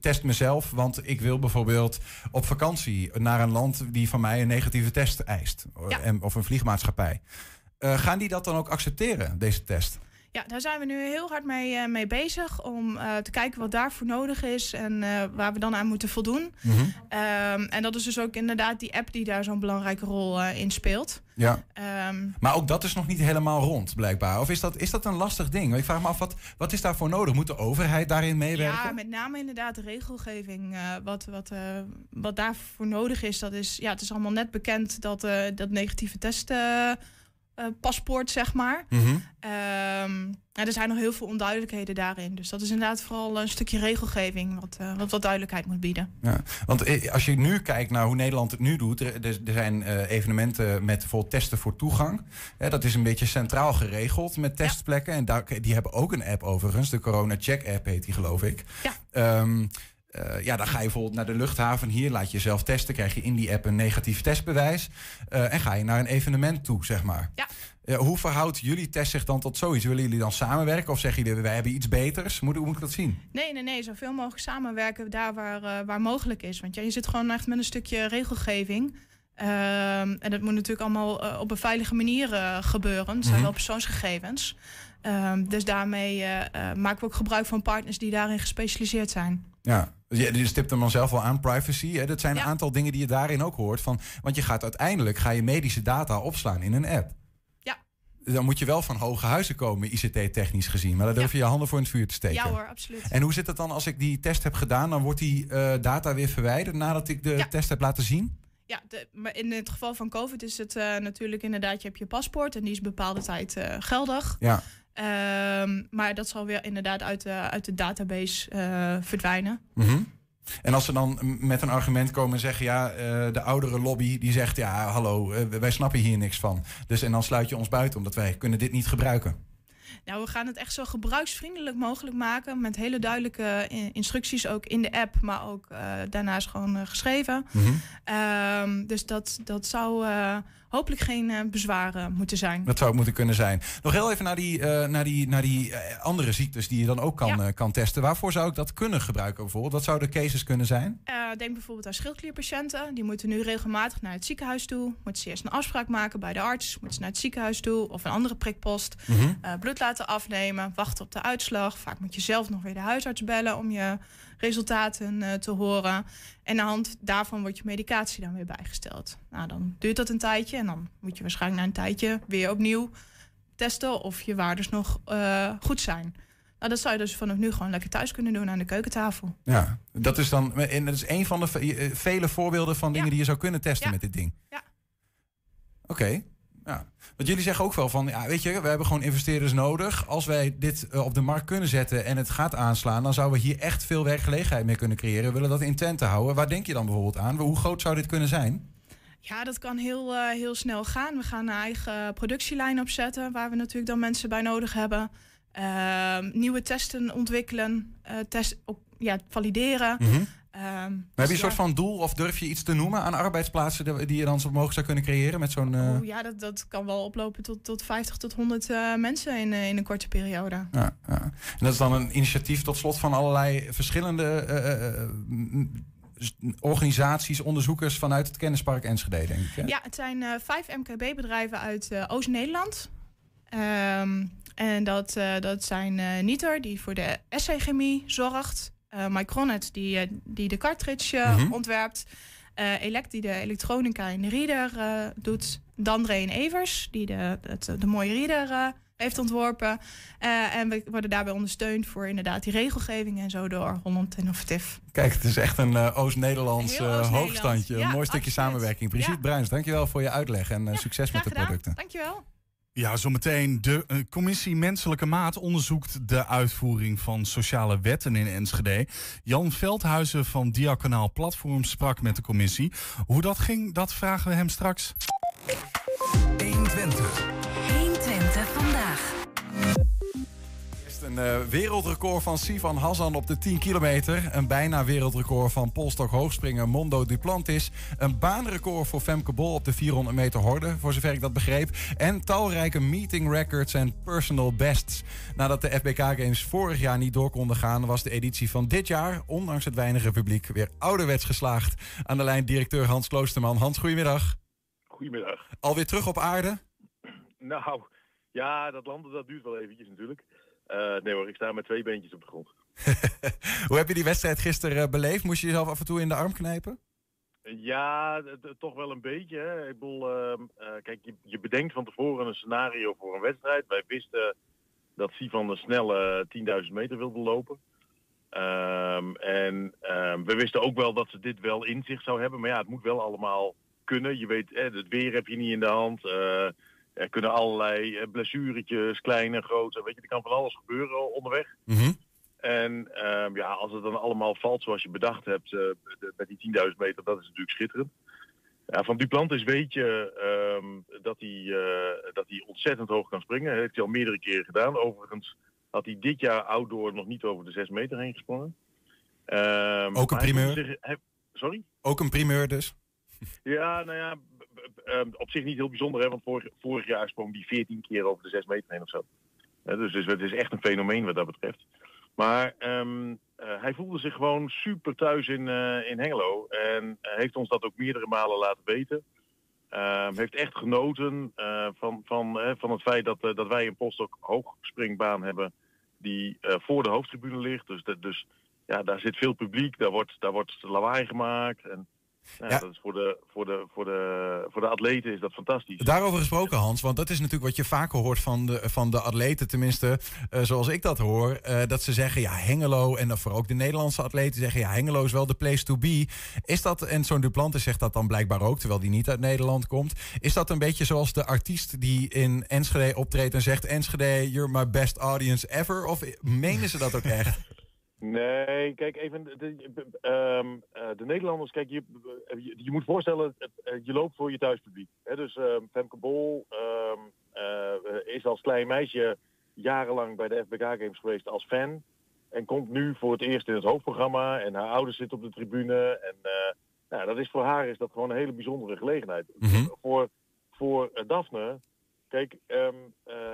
test mezelf, want ik wil bijvoorbeeld op vakantie naar een land die van mij een negatieve test eist, of een vliegmaatschappij. Gaan die dat dan ook accepteren, deze test? Ja, daar zijn we nu heel hard mee, eh, mee bezig om eh, te kijken wat daarvoor nodig is en eh, waar we dan aan moeten voldoen. Ehm, en dat is dus ook inderdaad die app die daar zo'n belangrijke rol in speelt. Ja. Ehm, Maar ook dat is nog niet helemaal rond, blijkbaar. Of is dat, is dat een lastig ding? Ik vraag me af, wat, wat is daarvoor nodig? Moet de overheid daarin meewerken? Ja, met name inderdaad de regelgeving. wat, wat, wat daarvoor nodig is, dat is, ja, het is allemaal net bekend dat dat negatieve testpaspoort, zeg maar. Mhm. Ehm, ja, er zijn nog heel veel onduidelijkheden daarin. Dus dat is inderdaad vooral een stukje regelgeving wat, eh, wat wat duidelijkheid moet bieden. Ja, want eh, als je nu kijkt naar hoe Nederland het nu doet, er, er zijn eh, evenementen met bijvoorbeeld testen voor toegang. Hè, dat is een beetje centraal geregeld met testplekken. En daar, die hebben ook een app overigens, de Corona Check app heet die geloof ik. Ja. Ehm, eh, ja, dan ga je bijvoorbeeld naar de luchthaven. Hier laat je jezelf testen, krijg je in die app een negatief testbewijs. Eh, en ga je naar een evenement toe, zeg maar. Ja. Eh, hoe verhoudt jullie test zich dan tot zoiets? Willen jullie dan samenwerken of zeggen jullie wij hebben iets beters? Moet, hoe moet ik dat zien? Nee, nee, nee. Zoveel mogelijk samenwerken daar waar, waar mogelijk is. Want ja, je zit gewoon echt met een stukje regelgeving. Ehm, en dat moet natuurlijk allemaal op een veilige manier gebeuren. Het zijn Mhm. wel persoonsgegevens. Ehm, dus daarmee maken we ook gebruik van partners die daarin gespecialiseerd zijn. Ja, je, stipt hem dan zelf wel aan, privacy. Hè? Dat zijn een aantal dingen die je daarin ook hoort. Van, want je gaat uiteindelijk ga je medische data opslaan in een app. Ja. Dan moet je wel van hoge huizen komen, ICT-technisch gezien. Maar daar durf je je handen voor in het vuur te steken. Ja hoor, absoluut. En hoe zit het dan als ik die test heb gedaan? Dan wordt die eh, data weer verwijderd nadat ik de test heb laten zien? Ja, de, maar in het geval van COVID is het eh, natuurlijk inderdaad, je hebt je paspoort en die is bepaalde tijd eh, geldig. Ja. Ehm, maar dat zal weer inderdaad uit de, uit de database eh, verdwijnen. Mhm. En als ze dan met een argument komen en zeggen... ja, eh, de oudere lobby die zegt... ja, hallo, eh, wij snappen hier niks van. Dus en dan sluit je ons buiten omdat wij kunnen dit niet gebruiken. Nou, we gaan het echt zo gebruiksvriendelijk mogelijk maken. Met hele duidelijke instructies ook in de app, maar ook daarnaast gewoon geschreven. Mhm. Ehm, dus dat, dat zou hopelijk geen eh, bezwaren moeten zijn. Dat zou het moeten kunnen zijn. Nog heel even naar die, eh, naar die, naar die eh, andere ziektes die je dan ook kan, kan testen. Waarvoor zou ik dat kunnen gebruiken bijvoorbeeld? Wat zouden cases kunnen zijn? Denk bijvoorbeeld aan schildklierpatiënten. Die moeten nu regelmatig naar het ziekenhuis toe. Moeten ze eerst een afspraak maken bij de arts. Moeten ze naar het ziekenhuis toe of een andere prikpost. Eh, bloed laten afnemen. Wachten op de uitslag. Vaak moet je zelf nog weer de huisarts bellen om je resultaten eh, te horen. En aan de hand daarvan wordt je medicatie dan weer bijgesteld. Nou, dan duurt dat een tijdje. En dan moet je waarschijnlijk na een tijdje weer opnieuw testen of je waardes nog eh, goed zijn. Nou, dat zou je dus vanaf nu gewoon lekker thuis kunnen doen aan de keukentafel. Ja, dat is dan en dat is een van de eh, vele voorbeelden van dingen die je zou kunnen testen Ja. met dit ding. Ja. Oké. Ja. Want jullie zeggen ook wel van, ja, weet je, we hebben gewoon investeerders nodig. Als wij dit eh, op de markt kunnen zetten en het gaat aanslaan, dan zouden we hier echt veel werkgelegenheid mee kunnen creëren. We willen dat in Twente houden. Waar denk je dan bijvoorbeeld aan? Hoe groot zou dit kunnen zijn? Ja, dat kan heel, eh, heel snel gaan. We gaan een eigen productielijn opzetten, waar we natuurlijk dan mensen bij nodig hebben. Ehm, nieuwe testen ontwikkelen, eh, test, op, ja, valideren. Mhm. Ehm, heb je een soort van doel of durf je iets te noemen aan arbeidsplaatsen die- je dan zo mogelijk zou kunnen creëren met zo'n... Oeh, ja, dat, dat kan wel oplopen tot, tot 50 tot 100 eh, mensen in, eh, in een korte periode. Ja, ja. En dat is dan een initiatief tot slot van allerlei verschillende organisaties, onderzoekers vanuit het kennispark Enschede, denk ik. Hè? Ja, het zijn vijf MKB-bedrijven uit Oost-Nederland. Ehm, en dat, dat zijn Niter, die voor de SC-chemie zorgt. Eh Micronet, die, eh, die de cartridge eh, Mhm. ontwerpt. Elect, die de elektronica en de reader doet. Dandre en Evers, die de, het, de mooie reader heeft ontworpen. En we worden daarbij ondersteund voor inderdaad die regelgeving en zo door Holland Innovative. Kijk, het is echt een eh, Oost-Nederlands hoogstandje. Ja, een mooi stukje samenwerking. Brigitte Ja. Bruins, dankjewel voor je uitleg en succes met de gedaan. producten. Dankjewel. Ja, zometeen. De eh, commissie Menselijke Maat onderzoekt de uitvoering van sociale wetten in Enschede. Jan Veldhuizen van Diaconaal Platform sprak met de commissie. Hoe dat ging, dat vragen we hem straks. 120. 120 vandaag. Een eh, wereldrecord van Sivan Hassan op de 10 kilometer. Een bijna wereldrecord van polstok hoogspringer Mondo Duplantis. Een baanrecord voor Femke Bol op de 400 meter horde, voor zover ik dat begreep. En talrijke meeting records en personal bests. Nadat de FBK Games vorig jaar niet door konden gaan... was de editie van dit jaar, ondanks het weinige publiek... weer ouderwets geslaagd. Aan de lijn directeur Hans Kloosterman. Hans, goedemiddag. Goedemiddag. Alweer terug op aarde? Nou, ja, dat landen dat duurt wel eventjes natuurlijk. Eh, nee hoor, ik sta met twee beentjes op de grond. Hoe heb je die wedstrijd gisteren eh, beleefd? Moest je jezelf af en toe in de arm knijpen? Ja, toch wel een beetje. Hè. Ik bedoel, ehm, eh, kijk, je, je bedenkt van tevoren een scenario voor een wedstrijd. Wij wisten dat Sivan een snelle 10.000 meter wilde lopen. Ehm, en ehm, we wisten ook wel dat ze dit wel in zich zou hebben. Maar ja, het moet wel allemaal kunnen. Je weet, eh, het weer heb je niet in de hand. Er kunnen allerlei eh, blessuretjes, kleine en grote. Weet je, er kan van alles gebeuren onderweg. En ehm, ja, als het dan allemaal valt zoals je bedacht hebt eh, met die 10.000 meter, dat is natuurlijk schitterend. Ja, van Duplantis weet je ehm, dat, hij, eh, dat hij ontzettend hoog kan springen. Dat heeft hij al meerdere keren gedaan. Overigens had hij dit jaar outdoor nog niet over de 6 meter heen gesprongen. Ehm, Ook een hij primeur? hij- sorry? Ook een primeur dus? Ja, nou ja, b- ehm, op zich niet heel bijzonder, hè, want vorig, vorig jaar sprong die 14 keer over de 6 meter heen of zo. Eh, dus, dus het is echt een fenomeen wat dat betreft. Maar ehm, eh, hij voelde zich gewoon super thuis in, eh, in Hengelo. En eh, heeft ons dat ook meerdere malen laten weten. Ehm, heeft echt genoten eh, van, van, eh, van het feit dat, eh, dat wij een postdoc hoogspringbaan hebben die eh, voor de hoofdtribune ligt. Dus, dus ja, daar zit veel publiek, daar wordt, daar wordt lawaai gemaakt. En nou, Ja. dat is voor, de, voor, de, voor, de, voor de atleten is dat fantastisch. Daarover gesproken, Hans, want dat is natuurlijk wat je vaker hoort van de, van de atleten, tenminste eh, zoals ik dat hoor. eh, dat ze zeggen, ja, Hengelo, en dan voor ook de Nederlandse atleten zeggen, ja, Hengelo is wel de place to be. Is dat, en zo'n Duplantis zegt dat dan blijkbaar ook, terwijl die niet uit Nederland komt. Is dat een beetje zoals de artiest die in Enschede optreedt en zegt, Enschede, you're my best audience ever? Of menen ze dat ook echt? Nee, kijk even, de, de- ehm, eh, de Nederlanders, kijk, je, je, je moet voorstellen, eh, je loopt voor je thuispubliek. Hè? Dus ehm, Femke Bol ehm, eh, is als klein meisje jarenlang bij de FBK Games geweest als fan. En komt nu voor het eerst in het hoofdprogramma en haar ouders zitten op de tribune. En eh, nou, dat is voor haar is dat gewoon een hele bijzondere gelegenheid. Voor, voor eh, Daphne, kijk, eh,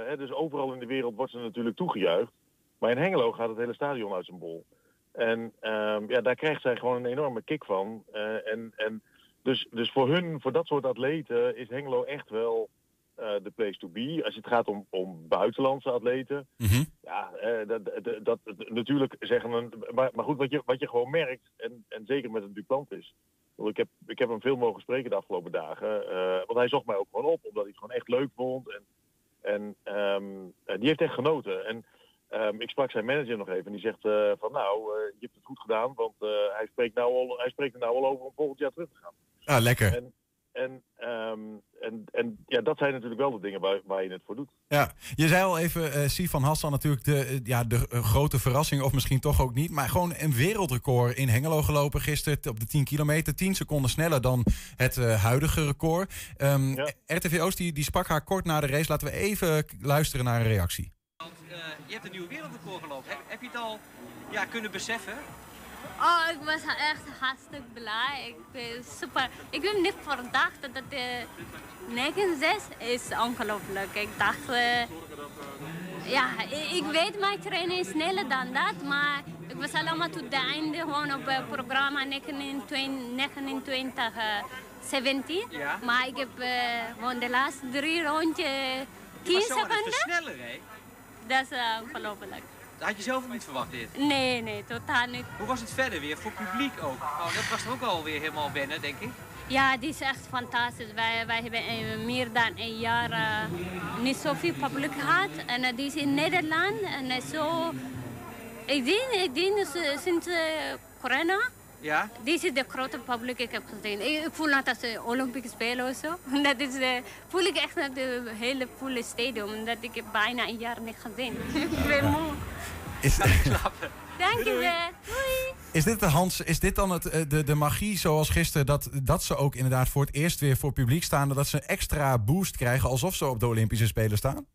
hè, dus overal in de wereld wordt ze natuurlijk toegejuicht. Maar in Hengelo gaat het hele stadion uit zijn bol. En ehm, ja, daar krijgt zij gewoon een enorme kick van. Eh, en, en dus, dus voor hun, voor dat soort atleten, is Hengelo echt wel eh, de place to be. Als het gaat om, om buitenlandse atleten. Ja, eh, dat, dat, dat, natuurlijk zeggen een. Maar, maar goed, wat je, wat je gewoon merkt, en, en zeker met een Duplantis. Ik bedoel, Ik heb, ik heb hem veel mogen spreken de afgelopen dagen. want hij zocht mij ook gewoon op, omdat hij het gewoon echt leuk vond. En, en ehm, eh, die heeft echt genoten. En ehm, ik sprak zijn manager nog even en die zegt eh, van nou, eh, je hebt het goed gedaan, want eh, hij, spreekt nou al, hij spreekt er nou al over om volgend jaar terug te gaan. Ah, lekker. En, en, ehm, en, en ja, dat zijn natuurlijk wel de dingen waar, waar je het voor doet. Ja, je zei al even, eh Sifan Hassan natuurlijk de, ja, de grote verrassing, of misschien toch ook niet. Maar gewoon een wereldrecord in Hengelo gelopen gisteren op de 10 kilometer. 10 seconden sneller dan het huidige record. Ehm, RTV Oost die, die sprak haar kort na de race. Laten we even luisteren naar een reactie. Eh, je hebt een nieuw wereldrecord gelopen. Heb, heb je het al ja, kunnen beseffen? Oh, ik was echt hartstikke blij. Ik ben super. Ik heb niet verdacht dat het uh, 9-6 is ongelooflijk. Ik dacht, uh, ja, ik, ik weet mijn trainen is sneller dan dat, maar ik was allemaal tot het einde gewoon op het programma 29, 29 uh, 17. Ja. Maar ik heb uh, gewoon de laatste drie rondjes 10 zo seconden. sneller, hè? Dat is uh, ongelooflijk. Had je zelf ook niet verwacht dit? Nee, nee, totaal niet. Hoe was het verder weer voor publiek ook? Oh, dat was toch ook alweer helemaal wennen, denk ik? Ja, dit is echt fantastisch. Wij, wij hebben uh, meer dan een jaar uh, niet zoveel publiek gehad. En uh, die is in Nederland. En zo, ik denk, ik denk sinds corona, ja? dit is de grote publiek ik heb gezien. Ik, ik voel net als de Olympische Spelen of zo. Dat is, uh, voel ik echt naar de hele volle stadium. Dat ik heb bijna een jaar niet gezien. ik ben moe. Is, Dank je wel. Doei. Is dit, de Hans, is dit dan het, de, de magie zoals gisteren, dat, dat ze ook inderdaad voor het eerst weer voor publiek staan, dat ze een extra boost krijgen alsof ze op de Olympische Spelen staan?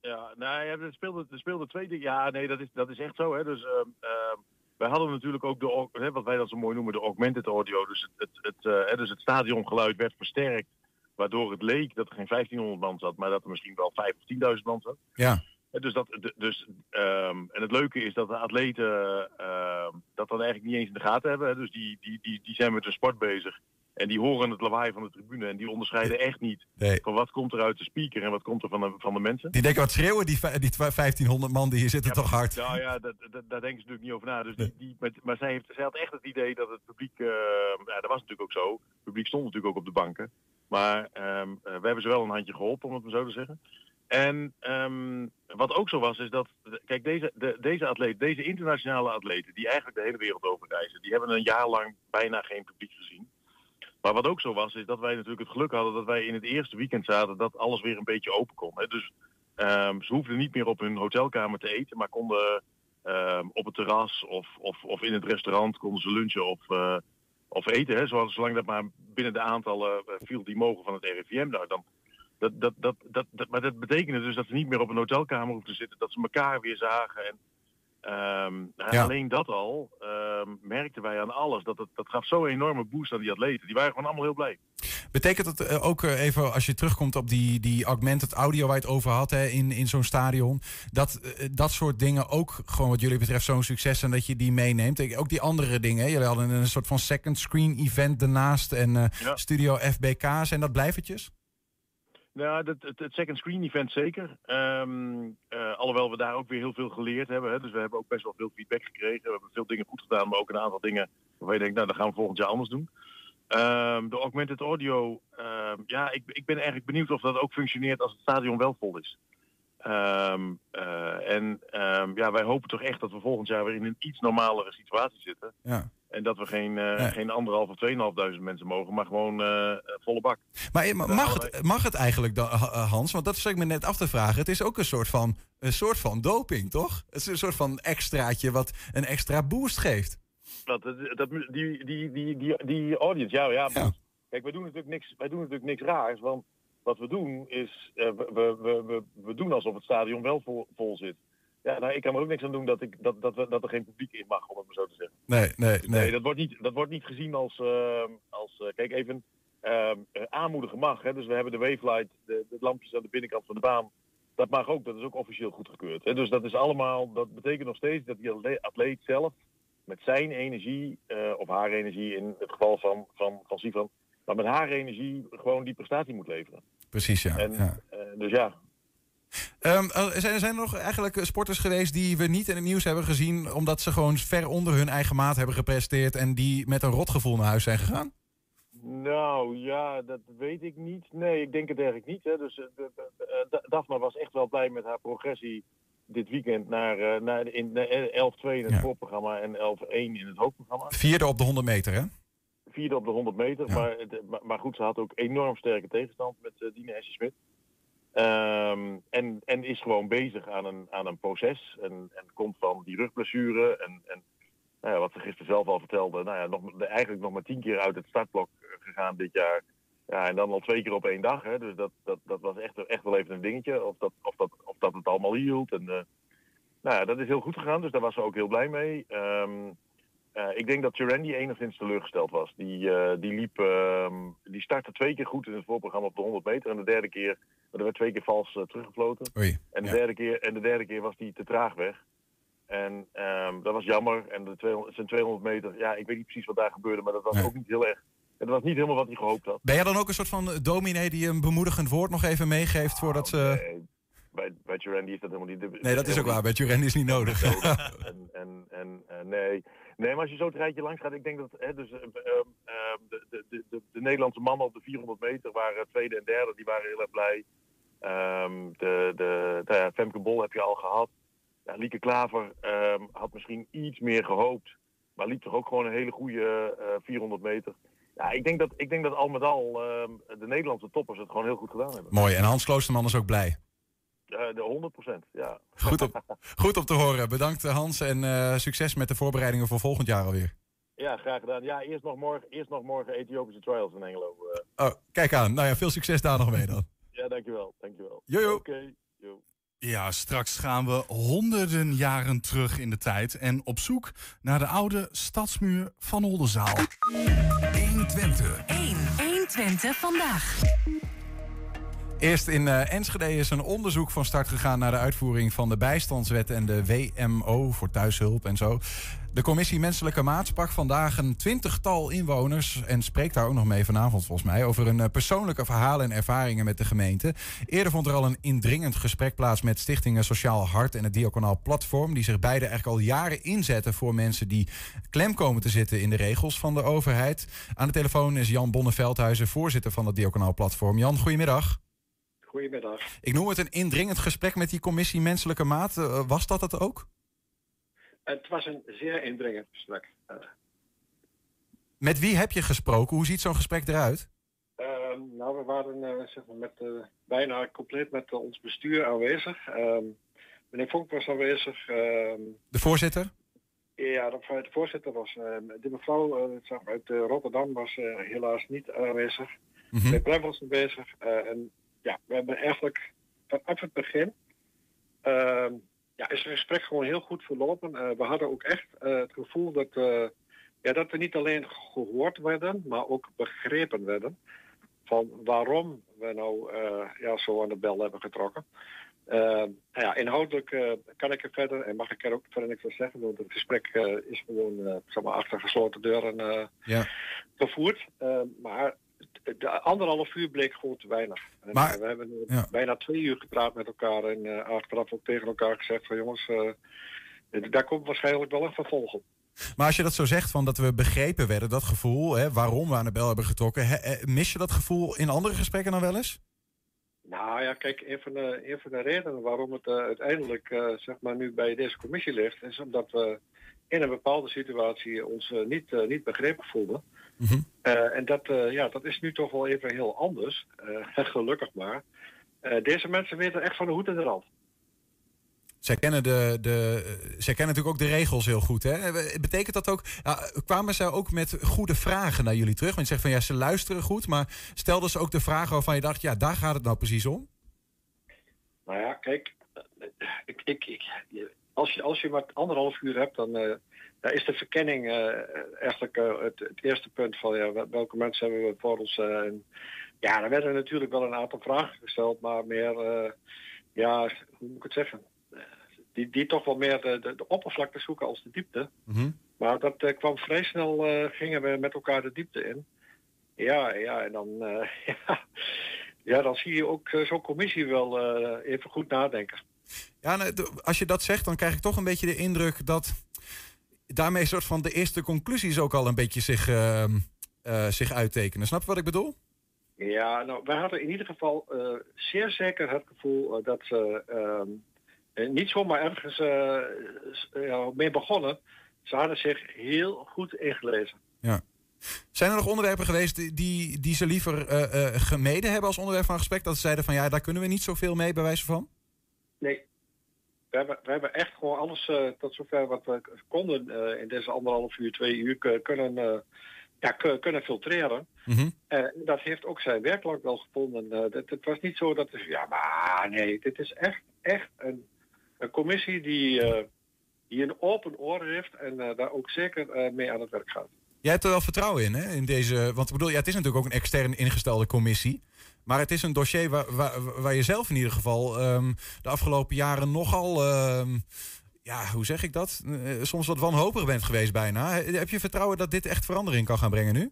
Ja, nou ja, er speelde, er speelde twee dingen. Ja, nee, dat is, dat is echt zo. Hè. Dus, uh, uh, wij hadden natuurlijk ook de, hè, wat wij dat zo mooi noemen, de augmented audio. Dus het, het, het, uh, dus het stadiongeluid werd versterkt, waardoor het leek dat er geen 1500 man zat, maar dat er misschien wel 5 of 10.000 man zat. Ja. Dus dat, dus, um, en het leuke is dat de atleten uh, dat dan eigenlijk niet eens in de gaten hebben. Hè. Dus die, die, die, die zijn met hun sport bezig. En die horen het lawaai van de tribune. En die onderscheiden echt niet nee. van wat komt er uit de speaker en wat komt er van de, van de mensen. Die denken wat schreeuwen, die, die 1500 man die hier zitten ja, toch hard. Nou ja, dat, dat, daar denken ze natuurlijk niet over na. Dus die, maar zij, heeft, zij had echt het idee dat het publiek, uh, ja dat was natuurlijk ook zo. Het publiek stond natuurlijk ook op de banken. Maar um, we hebben ze wel een handje geholpen, om het maar zo te zeggen. En um, wat ook zo was, is dat, kijk, deze, de, deze atleet, deze internationale atleten, die eigenlijk de hele wereld over reizen, die hebben een jaar lang bijna geen publiek gezien. Maar wat ook zo was, is dat wij natuurlijk het geluk hadden dat wij in het eerste weekend zaten dat alles weer een beetje open kon. Hè. Dus um, ze hoefden niet meer op hun hotelkamer te eten, maar konden um, op het terras of, of, of in het restaurant konden ze lunchen of, uh, of eten. Hè. Zolang dat maar binnen de aantallen uh, viel die mogen van het RIVM. Nou, dan, dat, dat, dat, dat, maar dat betekende dus dat ze niet meer op een hotelkamer hoefden te zitten, dat ze elkaar weer zagen. En um, ja. alleen dat al um, merkten wij aan alles. Dat, het, dat gaf zo'n enorme boost aan die atleten. Die waren gewoon allemaal heel blij. Betekent het uh, ook uh, even als je terugkomt op die, die augmented audio waar je het over had hè, in, in zo'n stadion, dat uh, dat soort dingen ook gewoon wat jullie betreft zo'n succes en dat je die meeneemt? Ook die andere dingen. Hè? Jullie hadden een soort van second screen event daarnaast en ja. studio FBK. Zijn dat blijvertjes? Nou, het, het, second screen event zeker. Um, alhoewel we daar ook weer heel veel geleerd hebben. Hè. Dus we hebben ook best wel veel feedback gekregen. We hebben veel dingen goed gedaan, maar ook een aantal dingen waarvan je denkt, nou, dat gaan we volgend jaar anders doen. Um, de augmented audio, um, ja, ik, ik ben eigenlijk benieuwd of dat ook functioneert als het stadion wel vol is. Uh, en ja, wij hopen toch echt dat we volgend jaar weer in een iets normalere situatie zitten. Ja. En dat we geen, uh, ja. geen anderhalf of tweeënhalfduizend mensen mogen, maar gewoon uh, volle bak. Maar mag het, mag het eigenlijk, dan, Hans? Want dat zat ik me net af te vragen. Het is ook een soort van, een soort van doping, toch? Het is een soort van extraatje wat een extra boost geeft. Dat, dat, die, die, die, die, die audience, ja, ja, ja. Kijk, wij doen, natuurlijk niks, wij doen natuurlijk niks raars, want wat we doen is, uh, we, we, we, we doen alsof het stadion wel vol, vol zit. Ja, nou, ik kan er ook niks aan doen dat, ik, dat, dat, dat er geen publiek in mag, om het maar zo te zeggen. Nee, nee, nee. nee dat, wordt niet, dat wordt niet gezien als, uh, als uh, kijk even, uh, aanmoedigen mag. Hè? Dus we hebben de wavelight, de, de lampjes aan de binnenkant van de baan. Dat mag ook, dat is ook officieel goedgekeurd. Hè? Dus dat is allemaal, dat betekent nog steeds dat die atleet zelf met zijn energie, of haar energie in het geval van, van, van Sifan, maar met haar energie gewoon die prestatie moet leveren. Precies, ja. En, ja. dus ja, Um, zijn, zijn er nog eigenlijk sporters geweest die we niet in het nieuws hebben gezien, omdat ze gewoon ver onder hun eigen maat hebben gepresteerd en die met een rotgevoel naar huis zijn gegaan? Nou ja, dat weet ik niet. Nee, ik denk het eigenlijk niet. Hè. Dus uh, Daphne was echt wel blij met haar progressie dit weekend naar, uh, naar in 11-2 in het ja. voorprogramma en 11-1 in het hoofdprogramma. Vierde op de 100 meter, hè? Vierde op de 100 meter, ja. maar, maar, goed, ze had ook enorm sterke tegenstand met Dine Esje-Smit. Um, en, en is gewoon bezig aan een, aan een proces. En, en komt van die rugblessure. En, en nou ja, wat ze gisteren zelf al vertelde. Nou ja, nog, eigenlijk nog maar tien keer uit het startblok gegaan dit jaar. Ja, en dan al twee keer op één dag. Hè. Dus dat, dat, dat was echt, echt wel even een dingetje. Of dat, of dat, of dat het allemaal hield. En, uh, nou ja, dat is heel goed gegaan. Dus daar was ze ook heel blij mee. Um, Eh, ik denk dat Turendi enigszins teleurgesteld was. Die, eh, die liep, ehm, die startte twee keer goed in het voorprogramma op de 100 meter. En de derde keer, er werd twee keer vals uh, teruggefloten. Oei, en, de ja. derde keer, en de derde keer was hij te traag weg. En ehm, dat was jammer. En de 200, zijn 200 meter, ja, ik weet niet precies wat daar gebeurde. Maar dat was ook niet heel erg. Dat was niet helemaal wat hij gehoopt had. Ben jij dan ook een soort van dominee die een bemoedigend woord nog even meegeeft voordat ze... Bij, bij Turendi is dat helemaal niet... Nee, dat is ook waar. Bij Turendi is niet nodig. en, en, en eh, nee. Nee, maar als je zo het rijtje langs gaat, ik denk dat hè, dus, eh, ehm, ehm, de, de, de, de, de Nederlandse mannen op de 400 meter waren tweede en derde, die waren heel erg blij. Ehm, de, de, ja, Femke Bol heb je al gehad. Ja, Lieke Klaver ehm, had misschien iets meer gehoopt, maar liep toch ook gewoon een hele goede eh, 400 meter. Ja, ik denk dat, ik denk dat al met al ehm, de Nederlandse toppers het gewoon heel goed gedaan hebben. Mooi. En Hans Kloosterman is ook blij. Eh, de 100 procent, ja. Goed op, goed op te horen. Bedankt eh, Hans en eh, succes met de voorbereidingen voor volgend jaar alweer. Ja, graag gedaan. Ja, eerst nog morgen, eerst nog morgen Ethiopische trials in Engelo. eh. Oh, kijk aan. Nou ja, veel succes daar nog mee dan. ja, dankjewel. Dankjewel. Jojo. Oké. jo. Ja, straks gaan we honderden jaren terug in de tijd en op zoek naar de oude stadsmuur van Oldenzaal. 120. 1. 120 vandaag. Eerst in eh, Enschede is een onderzoek van start gegaan naar de uitvoering van de bijstandswet en de WMO voor thuishulp en zo. De commissie Menselijke Maat sprak vandaag een twintigtal inwoners en spreekt daar ook nog mee vanavond volgens mij over hun eh, persoonlijke verhalen en ervaringen met de gemeente. Eerder vond er al een indringend gesprek plaats met stichtingen Sociaal Hart en het Diaconaal Platform, die zich beide eigenlijk al jaren inzetten voor mensen die klem komen te zitten in de regels van de overheid. Aan de telefoon is Jan Bonneveldhuizen, voorzitter van het Diaconaal Platform. Jan, goedemiddag. Goedemiddag. Ik noem het een indringend gesprek met die commissie Menselijke Maat. Eh, was dat het ook? Het was een zeer indringend gesprek. Eh, Met wie heb je gesproken? Hoe ziet zo'n gesprek eruit? ehm, nou, we waren eh, zeg maar met, bijna compleet met ons bestuur aanwezig. Ehm, meneer Vonk was aanwezig. ehm, De voorzitter? ja, de, de voorzitter was. de mevrouw zeg maar, uit Rotterdam was helaas niet aanwezig. Mhm. Meneer Prem was aanwezig. en ja, we hebben eigenlijk vanaf het begin. ehm, ja, is het gesprek gewoon heel goed verlopen. Eh, we hadden ook echt eh, het gevoel dat, eh, ja, dat we niet alleen gehoord werden, maar ook begrepen werden. Van waarom we nou ja, zo aan de bel hebben getrokken. Eh, nou ja, inhoudelijk kan ik er verder en mag ik er ook verder niks van zeggen. Want het gesprek is gewoon zeg maar, achter gesloten deuren Ja. gevoerd. Eh, maar de anderhalf uur bleek gewoon te weinig. En, Maar- eh, we hebben Ja. bijna twee uur gepraat met elkaar en eh, achteraf ook tegen elkaar gezegd van jongens, eh, daar komt waarschijnlijk wel een vervolg op. Maar als je dat zo zegt, van dat we begrepen werden, dat gevoel, hè, waarom we aan de bel hebben getrokken, hè, mis je dat gevoel in andere gesprekken dan wel eens? Nou ja, kijk, een van de, een van de redenen waarom het uiteindelijk zeg maar nu bij deze commissie ligt, is omdat we in een bepaalde situatie ons niet, niet begrepen voelden. Eh, en dat, eh, ja, dat is nu toch wel even heel anders, eh, gelukkig maar. Deze mensen weten echt van de hoed en de rand. Zij kennen, de, de, zij kennen natuurlijk ook de regels heel goed. Hè? Betekent dat ook, kwamen zij ook met goede vragen naar jullie terug? Want je zegt van ja, ze luisteren goed, maar stelden ze ook de vragen waarvan je dacht, ja, daar gaat het nou precies om? Nou ja, kijk, ik, ik, als, je, als je maar anderhalf uur hebt, dan daar is de verkenning eh, eigenlijk eh, het, het eerste punt van ja, wel- welke mensen hebben we voor ons. eh, en, ja, er werden natuurlijk wel een aantal vragen gesteld, maar meer, ja, hoe moet ik het zeggen? Die, die toch wel meer de, de, de oppervlakte zoeken als de diepte. Maar dat kwam vrij snel, gingen we met elkaar de diepte in. Ja, ja, en dan, ja, ja, dan zie je ook zo'n commissie wel even goed nadenken. Ja, als je dat zegt, dan krijg ik toch een beetje de indruk dat daarmee soort van de eerste conclusies ook al een beetje zich, ehm, eh, zich uittekenen. Snap je wat ik bedoel? Ja, nou, wij hadden in ieder geval eh, zeer zeker het gevoel eh, dat ze ehm, eh, niet zomaar ergens mee begonnen. Ze hadden zich heel goed ingelezen. Ja. Zijn er nog onderwerpen geweest die, die, ze liever gemeden hebben als onderwerp van gesprek? Dat ze zeiden van ja, daar kunnen we niet zoveel mee, bij wijze van? Nee, we hebben, we hebben echt gewoon alles eh, tot zover wat we konden eh, in deze anderhalf uur, twee uur kunnen, eh, ja, kunnen filtreren. Eh, dat heeft ook zijn werkelijk wel gevonden. Eh, het, het was niet zo dat ja, maar nee, dit is echt, echt een, een commissie die, die een open oor heeft en daar ook zeker mee aan het werk gaat. Jij hebt er wel vertrouwen in, hè? In deze, want ik bedoel, ja, het is natuurlijk ook een extern ingestelde commissie. Maar het is een dossier waar, waar, waar je zelf in ieder geval ehm, de afgelopen jaren nogal, um, ja, hoe zeg ik dat? soms wat wanhopig bent geweest bijna. Heb je vertrouwen dat dit echt verandering kan gaan brengen nu?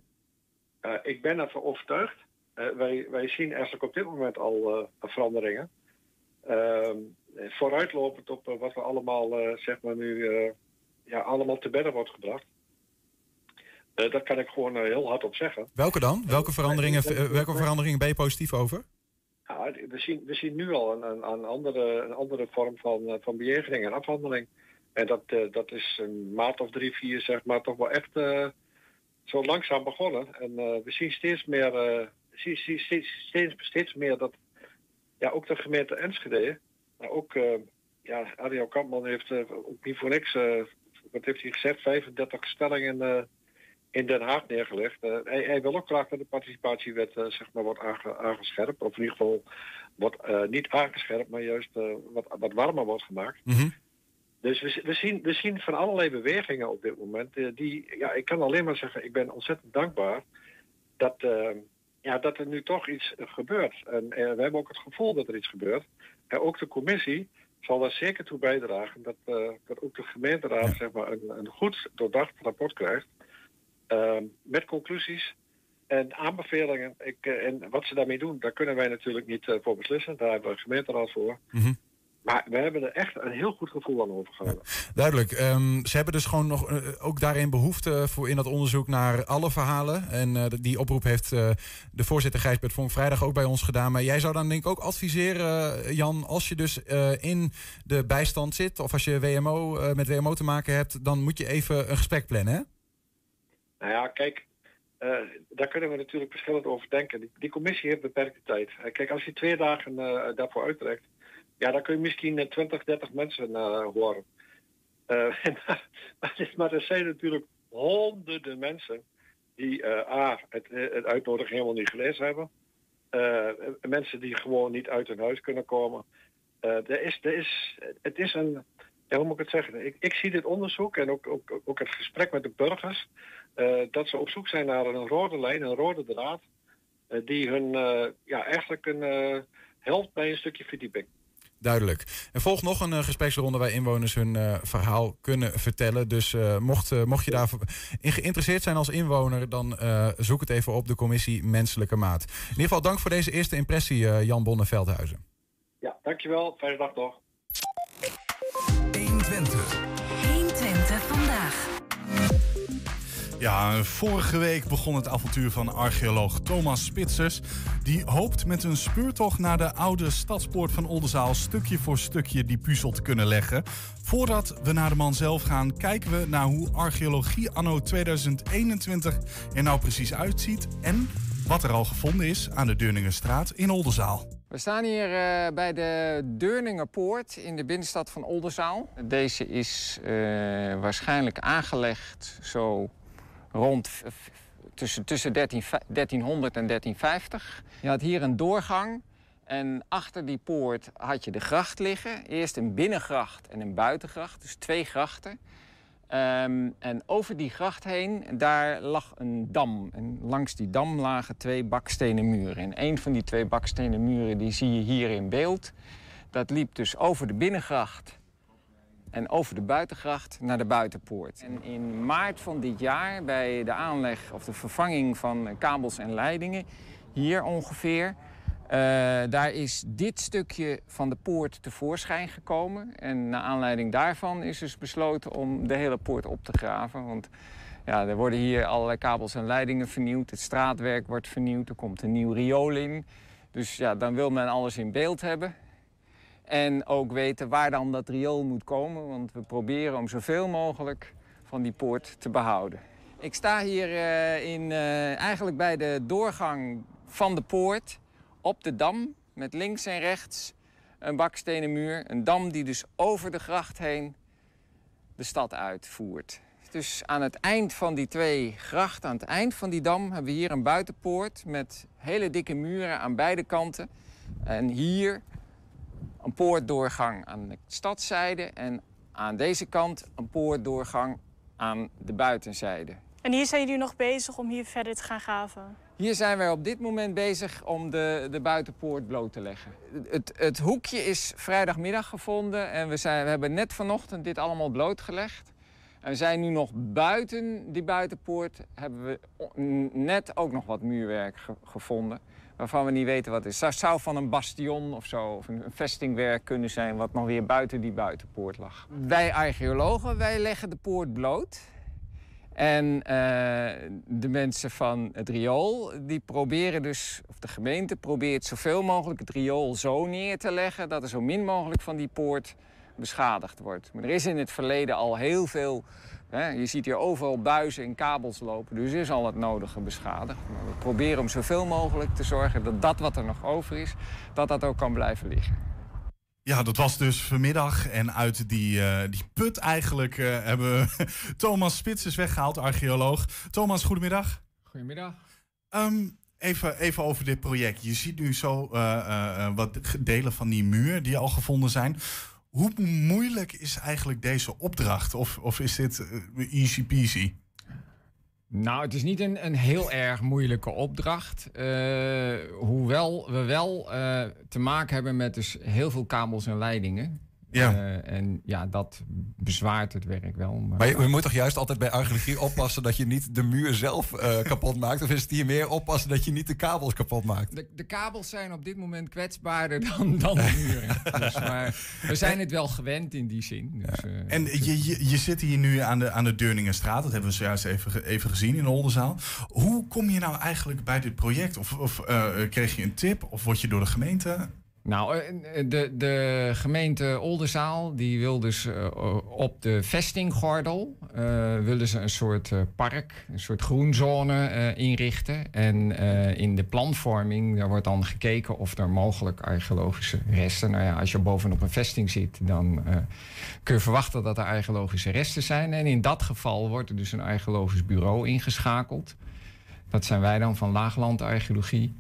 ik ben ervan overtuigd. wij, wij zien eigenlijk op dit moment al veranderingen. Ehm, vooruitlopend op wat we allemaal, zeg maar nu, ja, allemaal te bedden wordt gebracht. Uh, daar kan ik gewoon uh, heel hard op zeggen. Welke dan? Welke veranderingen, uh, welke veranderingen ben je positief over? Ja, we, zien, we zien nu al een, een, een andere, een andere vorm van, van bejegering en afhandeling. En dat, dat is een maand of drie, vier, zeg maar, toch wel echt zo langzaam begonnen. En we zien steeds meer, zien, zien, steeds, steeds, steeds meer dat ja, ook de gemeente Enschede, maar ook ja, Adriaan Kampman heeft ook niet voor niks, wat heeft hij gezegd, 35 stellingen in Den Haag neergelegd. Uh, hij, hij, wil ook graag dat de participatiewet uh, zeg maar wordt aange, aangescherpt. Of in ieder geval wordt uh, niet aangescherpt, maar juist wat, wat warmer wordt gemaakt. Mm -hmm. Dus we, we, zien, we zien van allerlei bewegingen op dit moment. die, ja, ik kan alleen maar zeggen, ik ben ontzettend dankbaar dat, ja, dat er nu toch iets gebeurt. En we hebben ook het gevoel dat er iets gebeurt. En ook de commissie zal daar zeker toe bijdragen dat, dat ook de gemeenteraad zeg maar, een, een goed doordacht rapport krijgt. Uh, met conclusies en aanbevelingen. Ik, uh, en wat ze daarmee doen, daar kunnen wij natuurlijk niet uh, voor beslissen. Daar hebben we een gemeenteraad voor. Mm -hmm. Maar we hebben er echt een heel goed gevoel aan overgehouden. Ja, duidelijk. Um, ze hebben dus gewoon nog uh, ook daarin behoefte voor in dat onderzoek naar alle verhalen. En uh, die oproep heeft uh, de voorzitter Gijsbert Vonk vrijdag ook bij ons gedaan. Maar jij zou dan denk ik ook adviseren, Jan, als je dus in de bijstand zit... of als je WMO, met WMO te maken hebt, dan moet je even een gesprek plannen, hè? Nou ja, kijk, uh, daar kunnen we natuurlijk verschillend over denken. Die, commissie heeft beperkte tijd. Uh, kijk, als je twee dagen uh, daarvoor uittrekt, ja, dan kun je misschien 20, 30 mensen horen. maar er zijn natuurlijk honderden mensen die A, het, het uitnodiging helemaal niet gelezen hebben. mensen die gewoon niet uit hun huis kunnen komen. er is, er is, het is een, ja, hoe moet ik het zeggen? Ik, ik zie dit onderzoek en ook, ook, ook het gesprek met de burgers uh, dat ze op zoek zijn naar een rode lijn, een rode draad, uh, die hun uh, ja, eigenlijk een, helpt bij een stukje verdieping. Duidelijk. En volgt nog een gespreksronde waar inwoners hun verhaal kunnen vertellen. Dus mocht, mocht je daarin geïnteresseerd zijn als inwoner, dan zoek het even op de commissie Menselijke Maat. In ieder geval dank voor deze eerste impressie, Jan Bonne-Veldhuizen. Ja, dankjewel. Fijne dag nog. 120. 120 vandaag. Ja, vorige week begon het avontuur van archeoloog Thomas Spitsers. Die hoopt met een speurtocht naar de oude stadspoort van Oldenzaal stukje voor stukje die puzzel te kunnen leggen. Voordat we naar de man zelf gaan, kijken we naar hoe archeologie anno 2021 er nou precies uitziet en wat er al gevonden is aan de Deurningenstraat in Oldenzaal. We staan hier uh, bij de Deurningerpoort in de binnenstad van Oldenzaal. Deze is uh, waarschijnlijk aangelegd zo rond tussen, tussen 13, 1300 en 1350. Je had hier een doorgang en achter die poort had je de gracht liggen. Eerst een binnengracht en een buitengracht, dus twee grachten. Um, en over die gracht heen, daar lag een dam. En langs die dam lagen twee bakstenen muren. En een van die twee bakstenen muren die zie je hier in beeld. Dat liep dus over de binnengracht en over de buitengracht naar de buitenpoort. En in maart van dit jaar, bij de aanleg of de vervanging van kabels en leidingen, hier ongeveer, daar is dit stukje van de poort tevoorschijn gekomen. En naar aanleiding daarvan is dus besloten om de hele poort op te graven. Want ja, er worden hier allerlei kabels en leidingen vernieuwd. Het straatwerk wordt vernieuwd. Er komt een nieuw riool in. Dus ja, dan wil men alles in beeld hebben. En ook weten waar dan dat riool moet komen. Want we proberen om zoveel mogelijk van die poort te behouden. Ik sta hier uh, in, uh, eigenlijk bij de doorgang van de poort op de dam. Met links en rechts een bakstenen muur. Een dam die dus over de gracht heen de stad uitvoert. Dus aan het eind van die twee grachten, aan het eind van die dam... hebben we hier een buitenpoort met hele dikke muren aan beide kanten. En hier een poortdoorgang aan de stadszijde en aan deze kant een poortdoorgang aan de buitenzijde. En hier zijn jullie nog bezig om hier verder te gaan graven? Hier zijn wij op dit moment bezig om de, de buitenpoort bloot te leggen. Het, het hoekje is vrijdagmiddag gevonden en we, zijn, we hebben net vanochtend dit allemaal blootgelegd. En we zijn nu nog buiten die buitenpoort, hebben we net ook nog wat muurwerk gevonden. Waarvan we niet weten wat het is. Het zou van een bastion of zo, of een vestingwerk kunnen zijn... wat nog weer buiten die buitenpoort lag. Wij archeologen, wij leggen de poort bloot. En eh, de mensen van het riool, die proberen dus, of de gemeente probeert zoveel mogelijk het riool zo neer te leggen dat er zo min mogelijk van die poort beschadigd wordt. Maar er is in het verleden al heel veel, hè, je ziet hier overal buizen en kabels lopen, dus is al het nodige beschadigd. Maar we proberen om zoveel mogelijk te zorgen dat dat wat er nog over is, dat dat ook kan blijven liggen. Ja, dat was dus vanmiddag. En uit die, uh, die put eigenlijk uh, hebben we Thomas Spits is weggehaald, archeoloog. Thomas, goedemiddag. Goedemiddag. Um, even, even over dit project. Je ziet nu zo uh, wat delen van die muur die al gevonden zijn. Hoe moeilijk is eigenlijk deze opdracht? Of, of is dit easy peasy? Nou, het is niet een, een heel erg moeilijke opdracht. Uh, hoewel we wel uh, te maken hebben met dus heel veel kabels en leidingen. Ja. Uh, en ja, dat bezwaart het werk wel. Maar, maar je, je, moet toch juist altijd bij archeologie oppassen dat je niet de muur zelf uh, kapot maakt? Of is het hier meer oppassen dat je niet de kabels kapot maakt? De, de kabels zijn op dit moment kwetsbaarder dan, dan de muren. dus, maar we zijn het wel gewend in die zin. Dus, uh, en je, je, je zit hier nu aan de, aan de Deurningenstraat. Dat hebben we zojuist even, even gezien in de Oldenzaal. Hoe kom je nou eigenlijk bij dit project? Of, of kreeg je een tip? Of word je door de gemeente nou, eh, de, de gemeente Oldenzaal die wil dus uh, op de vestinggordel willen ze een soort park, een soort groenzone inrichten. En in de planvorming daar wordt dan gekeken of er mogelijk archeologische resten. Nou ja, als je bovenop een vesting zit, dan kun je verwachten dat er archeologische resten zijn. En in dat geval wordt er dus een archeologisch bureau ingeschakeld. Dat zijn wij dan van Laaglandarcheologie.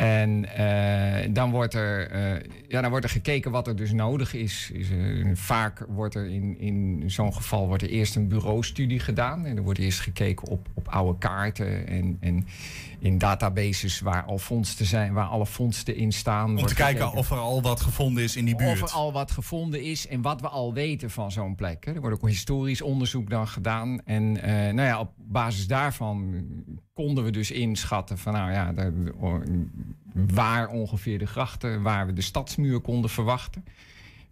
En uh, dan, wordt er, uh, ja, dan wordt er gekeken wat er dus nodig is. is uh, vaak wordt er in, in zo'n geval wordt er eerst een bureaustudie gedaan. En er wordt eerst gekeken op, op oude kaarten en, en in databases waar al vondsten zijn, waar alle vondsten in staan. Om te kijken of er al wat gevonden is in die buurt. Of er al wat gevonden is en wat we al weten van zo'n plek. Er wordt ook historisch onderzoek dan gedaan. En nou ja, op basis daarvan konden we dus inschatten van nou ja, waar ongeveer de grachten, waar we de stadsmuur konden verwachten.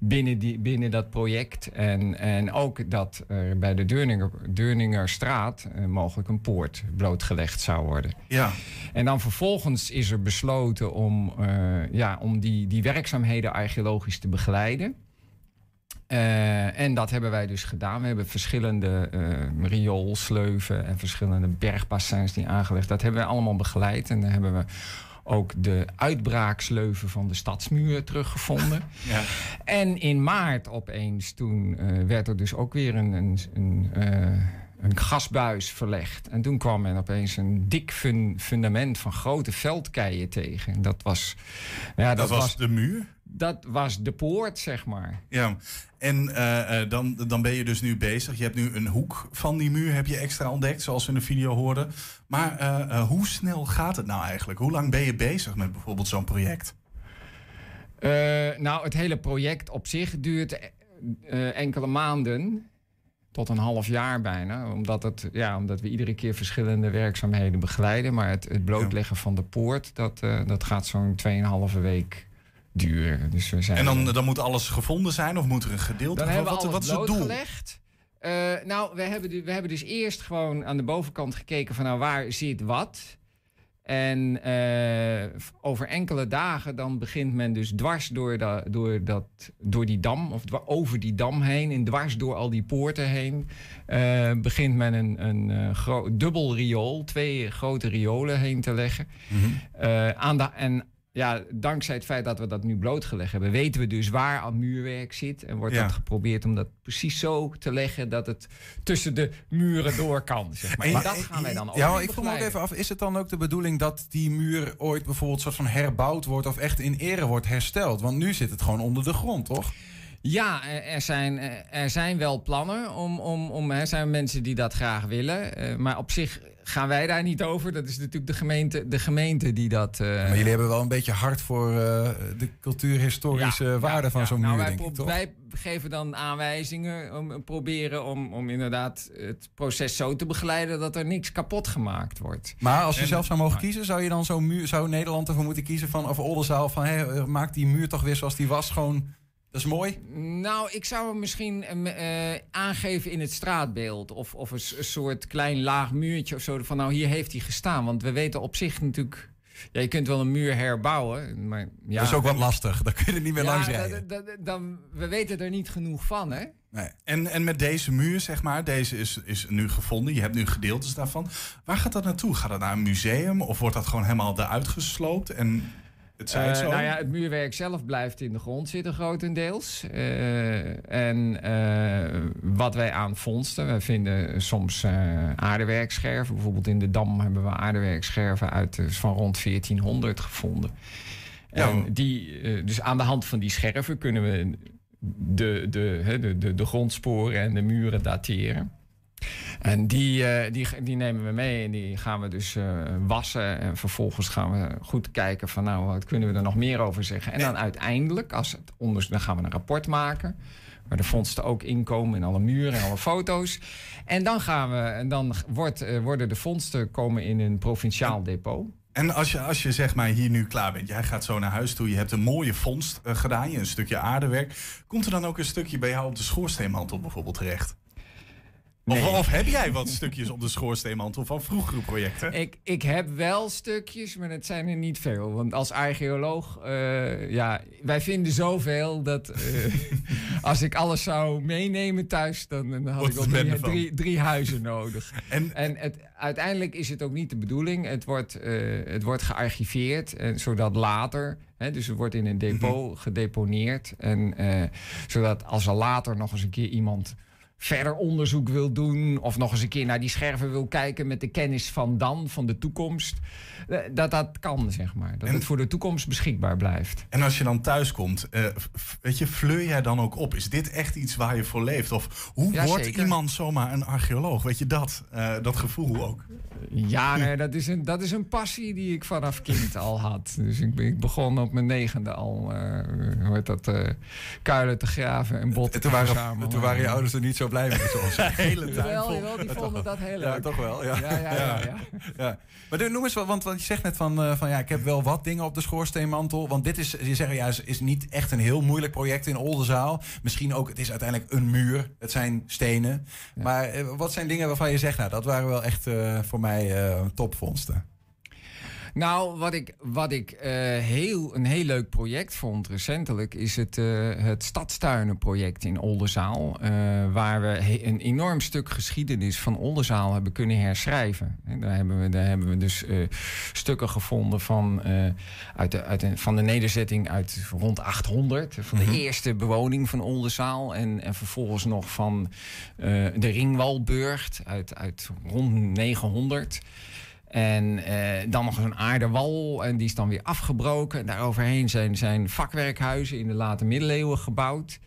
Binnen, die, binnen dat project. En, en ook dat er bij de Deurninger, Deurningerstraat uh, mogelijk een poort blootgelegd zou worden. Ja. En dan vervolgens is er besloten om, uh, ja, om die, die werkzaamheden archeologisch te begeleiden. Uh, en dat hebben wij dus gedaan. We hebben verschillende uh, rioolsleuven en verschillende bergbassins die aangelegd. Dat hebben we allemaal begeleid. En dan hebben we ook de uitbraaksleuven van de stadsmuur teruggevonden. Ja. En in maart opeens, toen uh, werd er dus ook weer een, een, een, een, gasbuis verlegd. En toen kwam men opeens een dik fun fundament van grote veldkeien tegen. En dat was... Ja, dat, dat was, was de muur? Dat was de poort, zeg maar. Ja, en uh, uh, dan, dan ben je dus nu bezig. Je hebt nu een hoek van die muur heb je extra ontdekt, zoals we in de video hoorden. Maar uh, hoe snel gaat het nou eigenlijk? Hoe lang ben je bezig met bijvoorbeeld zo'n project? nou, het hele project op zich duurt enkele maanden tot een half jaar bijna. Omdat, het, ja, omdat we iedere keer verschillende werkzaamheden begeleiden. Maar het, het blootleggen van de poort, dat, dat gaat zo'n 2,5 week duur. Dus we zijn en dan, dan moet alles gevonden zijn of moet er een gedeelte? Dan hebben wat, wat is het doel? Gelegd. Uh, nou, we hebben, we hebben dus eerst gewoon aan de bovenkant gekeken van nou waar zit wat. En uh, over enkele dagen dan begint men dus dwars door, da, door, dat, door die dam, of over die dam heen, en dwars door al die poorten heen, uh, begint men een, een uh, dubbel riool, twee grote riolen heen te leggen. Mm -hmm. aan de, en ja, dankzij het feit dat we dat nu blootgelegd hebben, weten we dus waar al muurwerk zit. En wordt ja. dat geprobeerd om dat precies zo te leggen dat het tussen de muren door kan. Zeg maar. En, dat gaan wij dan ook. Ja, ik vroeg me ook even af: is het dan ook de bedoeling dat die muur ooit bijvoorbeeld soort van herbouwd wordt of echt in ere wordt hersteld? Want nu zit het gewoon onder de grond, toch? Ja, er zijn, er zijn wel plannen om. om, om er zijn mensen die dat graag willen. eh, maar op zich gaan wij daar niet over. Dat is natuurlijk de gemeente, de gemeente die dat. eh, Maar jullie hebben wel een beetje hard voor eh, de cultuurhistorische waarde van zo'n nou, muur, wij, denk ik, toch? wij geven dan aanwijzingen om proberen om, om inderdaad het proces zo te begeleiden dat er niks kapot gemaakt wordt. Maar als je En- zelf zou mogen kiezen, zou je dan zo'n muur, zou Nederland ervoor moeten kiezen van, of Oldenzaal, van hé, eh, maak die muur toch weer zoals die was, gewoon, dat is mooi. Nou, ik zou hem misschien eh, eh, aangeven in het straatbeeld. Of, of een, soort klein laag muurtje of zo. Van nou, hier heeft hij gestaan. Want we weten op zich natuurlijk. Ja, je kunt wel een muur herbouwen. Maar ja, dat is ook wat lastig, daar kun je er niet meer Ja, langs rijden. dan, we weten er niet genoeg van, hè? Nee. En, en met deze muur, zeg maar, deze is, is nu gevonden. Je hebt nu gedeeltes daarvan. Waar gaat dat naartoe? Gaat dat naar een museum? Of wordt dat gewoon helemaal eruit gesloopt? En het zij het Eh, zo? nou ja, het muurwerk zelf blijft in de grond zitten grotendeels. Eh, en eh, wat wij aan vondsten, we vinden soms aardewerkscherven. Bijvoorbeeld in de Dam hebben we aardewerkscherven uit, van rond 1400 gevonden. En die, dus aan de hand van die scherven kunnen we de, de, de, de, de grondsporen en de muren dateren. En die, eh, die, die nemen we mee en die gaan we dus eh, wassen. En vervolgens gaan we goed kijken van nou, wat kunnen we er nog meer over zeggen. En dan uiteindelijk, als het onderzoek, dan gaan we een rapport maken. Waar de vondsten ook inkomen in alle muren en alle foto's. En dan, gaan we, en dan wordt, eh, worden de vondsten komen in een provinciaal depot. En als je, als je zeg maar hier nu klaar bent, jij gaat zo naar huis toe, je hebt een mooie vondst gedaan, je een stukje aardewerk. Komt er dan ook een stukje bij jou op de schoorsteenmantel bijvoorbeeld terecht? Of, of heb jij wat stukjes op de schoorsteenmantel van vroegere projecten? Ik, ik heb wel stukjes, maar het zijn er niet veel. Want als archeoloog, eh, ja, wij vinden zoveel dat eh, als ik alles zou meenemen thuis, dan, dan had ik het drie, drie, drie huizen nodig. En, en het, uiteindelijk is het ook niet de bedoeling. Het wordt, eh, het wordt gearchiveerd, en, zodat later, dus het wordt in een depot gedeponeerd. En zodat als er later nog eens een keer iemand verder onderzoek wil doen... of nog eens een keer naar die scherven wil kijken... met de kennis van dan, van de toekomst... eh, dat dat kan, zeg maar. Dat het voor de toekomst beschikbaar blijft. En als je dan thuis komt, eh, weet je, fleur jij dan ook op? Is dit echt iets waar je voor leeft? Of hoe Ja, wordt zeker. iemand zomaar een archeoloog? Weet je dat? Eh, dat gevoel ook. Ja, nee, dat, is een, dat is een passie die ik vanaf kind al had. Dus ik, ben- ik begon op mijn negende al eh, hoe heet dat, eh, kuilen te graven en botten En te toen waren, verzamelen. toen waren je ouders er niet zo blij mee, zoals De hele tuin vol. jawel, die Ja, vonden toch dat heel Ja, leuk. toch wel. Ja, Ja, ja, ja, ja. Ja. Maar noem eens wat, want wat je zegt net van, eh, van ja, ik heb wel wat dingen op de schoorsteenmantel. Want dit is, je zegt ja, is, is niet echt een heel moeilijk project in Oldenzaal. Misschien ook, het is uiteindelijk een muur. Het zijn stenen. Maar wat zijn dingen waarvan je zegt, nou, dat waren wel echt eh, voor mij eh, topvondsten. Nou, wat ik, wat ik eh, heel, een heel leuk project vond recentelijk... is het, eh het Stadstuinenproject in Oldenzaal. eh, waar we een enorm stuk geschiedenis van Oldenzaal hebben kunnen herschrijven. En daar, hebben we, daar hebben we dus stukken gevonden van, uit de, uit van de nederzetting uit rond 800. Van de Mhm. eerste bewoning van Oldenzaal. En, en vervolgens nog van de Ringwalburgt uit, uit rond 900. En eh, dan nog een aardewal en die is dan weer afgebroken. En daaroverheen zijn, zijn vakwerkhuizen in de late middeleeuwen gebouwd.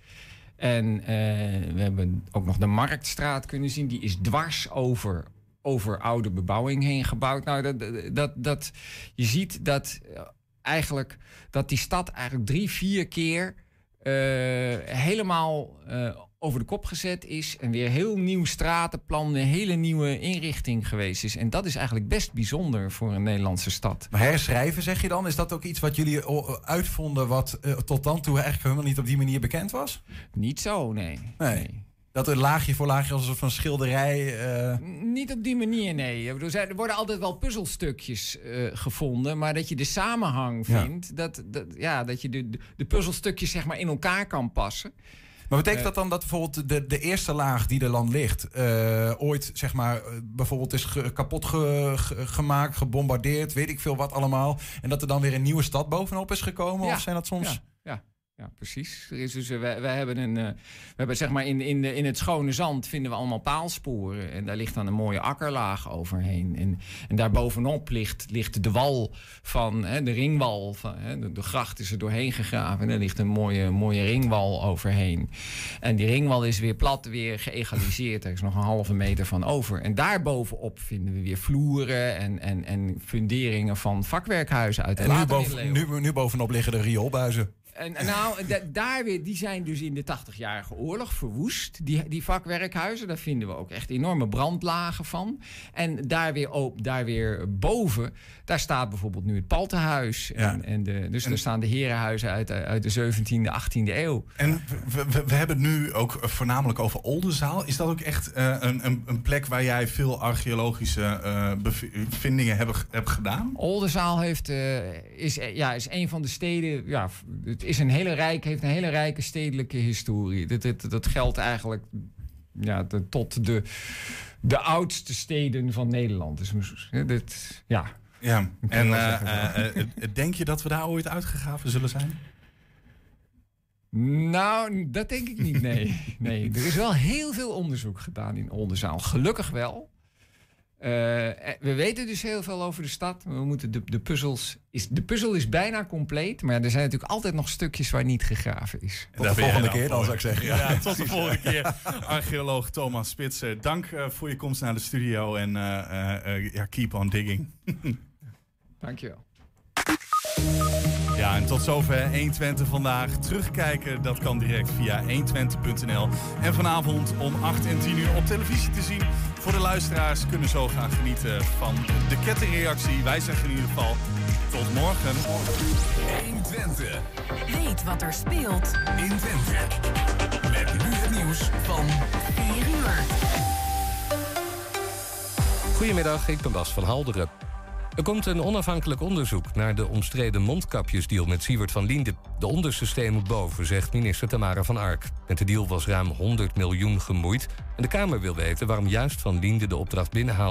En eh, we hebben ook nog de Marktstraat kunnen zien. Die is dwars over, over oude bebouwing heen gebouwd. Nou, dat, dat, dat, je ziet dat eh, eigenlijk dat die stad eigenlijk drie, vier keer helemaal eh, over de kop gezet is. En weer heel nieuw stratenplan, een hele nieuwe inrichting geweest is. En dat is eigenlijk best bijzonder voor een Nederlandse stad. Maar herschrijven, zeg je dan? Is dat ook iets wat jullie o- uitvonden wat eh, tot dan toe eigenlijk helemaal niet op die manier bekend was? Niet zo, nee. Nee. Dat er laagje voor laagje als een soort van schilderij... eh, Niet op die manier, nee. Ik bedoel, Er worden altijd wel puzzelstukjes eh, gevonden, maar dat je de samenhang Ja. vindt, dat, dat, ja, dat je de, de, de puzzelstukjes zeg maar in elkaar kan passen. Maar betekent dat dan dat bijvoorbeeld de, de eerste laag die er dan ligt, eh, ooit zeg maar eh, bijvoorbeeld is ge- kapot ge- ge- gemaakt, gebombardeerd, weet ik veel wat allemaal, en dat er dan weer een nieuwe stad bovenop is gekomen? Ja, Of zijn dat soms. Ja, ja, precies. Er is dus, uh, wij, wij, hebben een, uh, we hebben zeg maar in, in, de, in het schone zand vinden we allemaal paalsporen. En daar ligt dan een mooie akkerlaag overheen. En, en daarbovenop ligt, ligt de wal van hè, de ringwal. Van, hè, de, de, gracht is er doorheen gegraven. En daar ligt een mooie, mooie ringwal overheen. En die ringwal is weer plat, weer geëgaliseerd. Er is nog een halve meter van over. En daarbovenop vinden we weer vloeren en, en, en funderingen van vakwerkhuizen uit de En nu, boven, nu, nu bovenop liggen de rioolbuizen. En, nou, da, daar weer, die zijn dus in de 80-jarige oorlog verwoest, die, die vakwerkhuizen. Daar vinden we ook echt enorme brandlagen van. En daar weer, op, daar weer boven, daar staat bijvoorbeeld nu het Paltenhuis. En, Ja. en de, dus er staan de herenhuizen uit, uit de 17e, 18e eeuw. En we, we, we hebben het nu ook voornamelijk over Oldenzaal. Is dat ook echt eh, een, een, een plek waar jij veel archeologische eh, bevindingen hebt, hebt gedaan? Oldenzaal heeft, eh, is, eh, ja, is een van de steden. Ja, het is een hele rijk, heeft een hele rijke stedelijke historie. Dat, dat, dat geldt eigenlijk ja, de- tot de, de oudste steden van Nederland. Dus, dit, ja. Ja, en eh, eh, eh, denk je dat we daar ooit uitgegraven zullen zijn? Nou, dat denk ik niet, nee. nee. Er is wel heel veel onderzoek gedaan in Oldenzaal. Gelukkig wel. Eh, eh, we weten dus heel veel over de stad. We moeten de, de, puzzels is, de puzzel is bijna compleet. Maar er zijn natuurlijk altijd nog stukjes waar niet gegraven is. Tot de volgende keer dan, zou ik zeggen. Ja, tot de volgende keer. Archeoloog Thomas Spitsen, dank eh, voor je komst naar de studio. En eh, eh, eh, ja, keep on digging. Dankjewel. Ja, en tot zover 120 vandaag. Terugkijken, dat kan direct via 120.nl. En vanavond om 8 en 10 uur op televisie te zien. Voor de luisteraars kunnen zo gaan genieten van de kettingreactie. Wij zeggen in ieder geval tot morgen. 120. Weet wat er speelt in Twente. Met nu het nieuws van 4 uur. Goedemiddag, ik ben Bas van Halderen. Er komt een onafhankelijk onderzoek naar de omstreden mondkapjesdeal met Siewert van Liende. De onderste steen moet boven, zegt minister Tamara van Ark. Met de deal was ruim 100 miljoen gemoeid. En de Kamer wil weten waarom juist van Liende de opdracht binnenhaalde.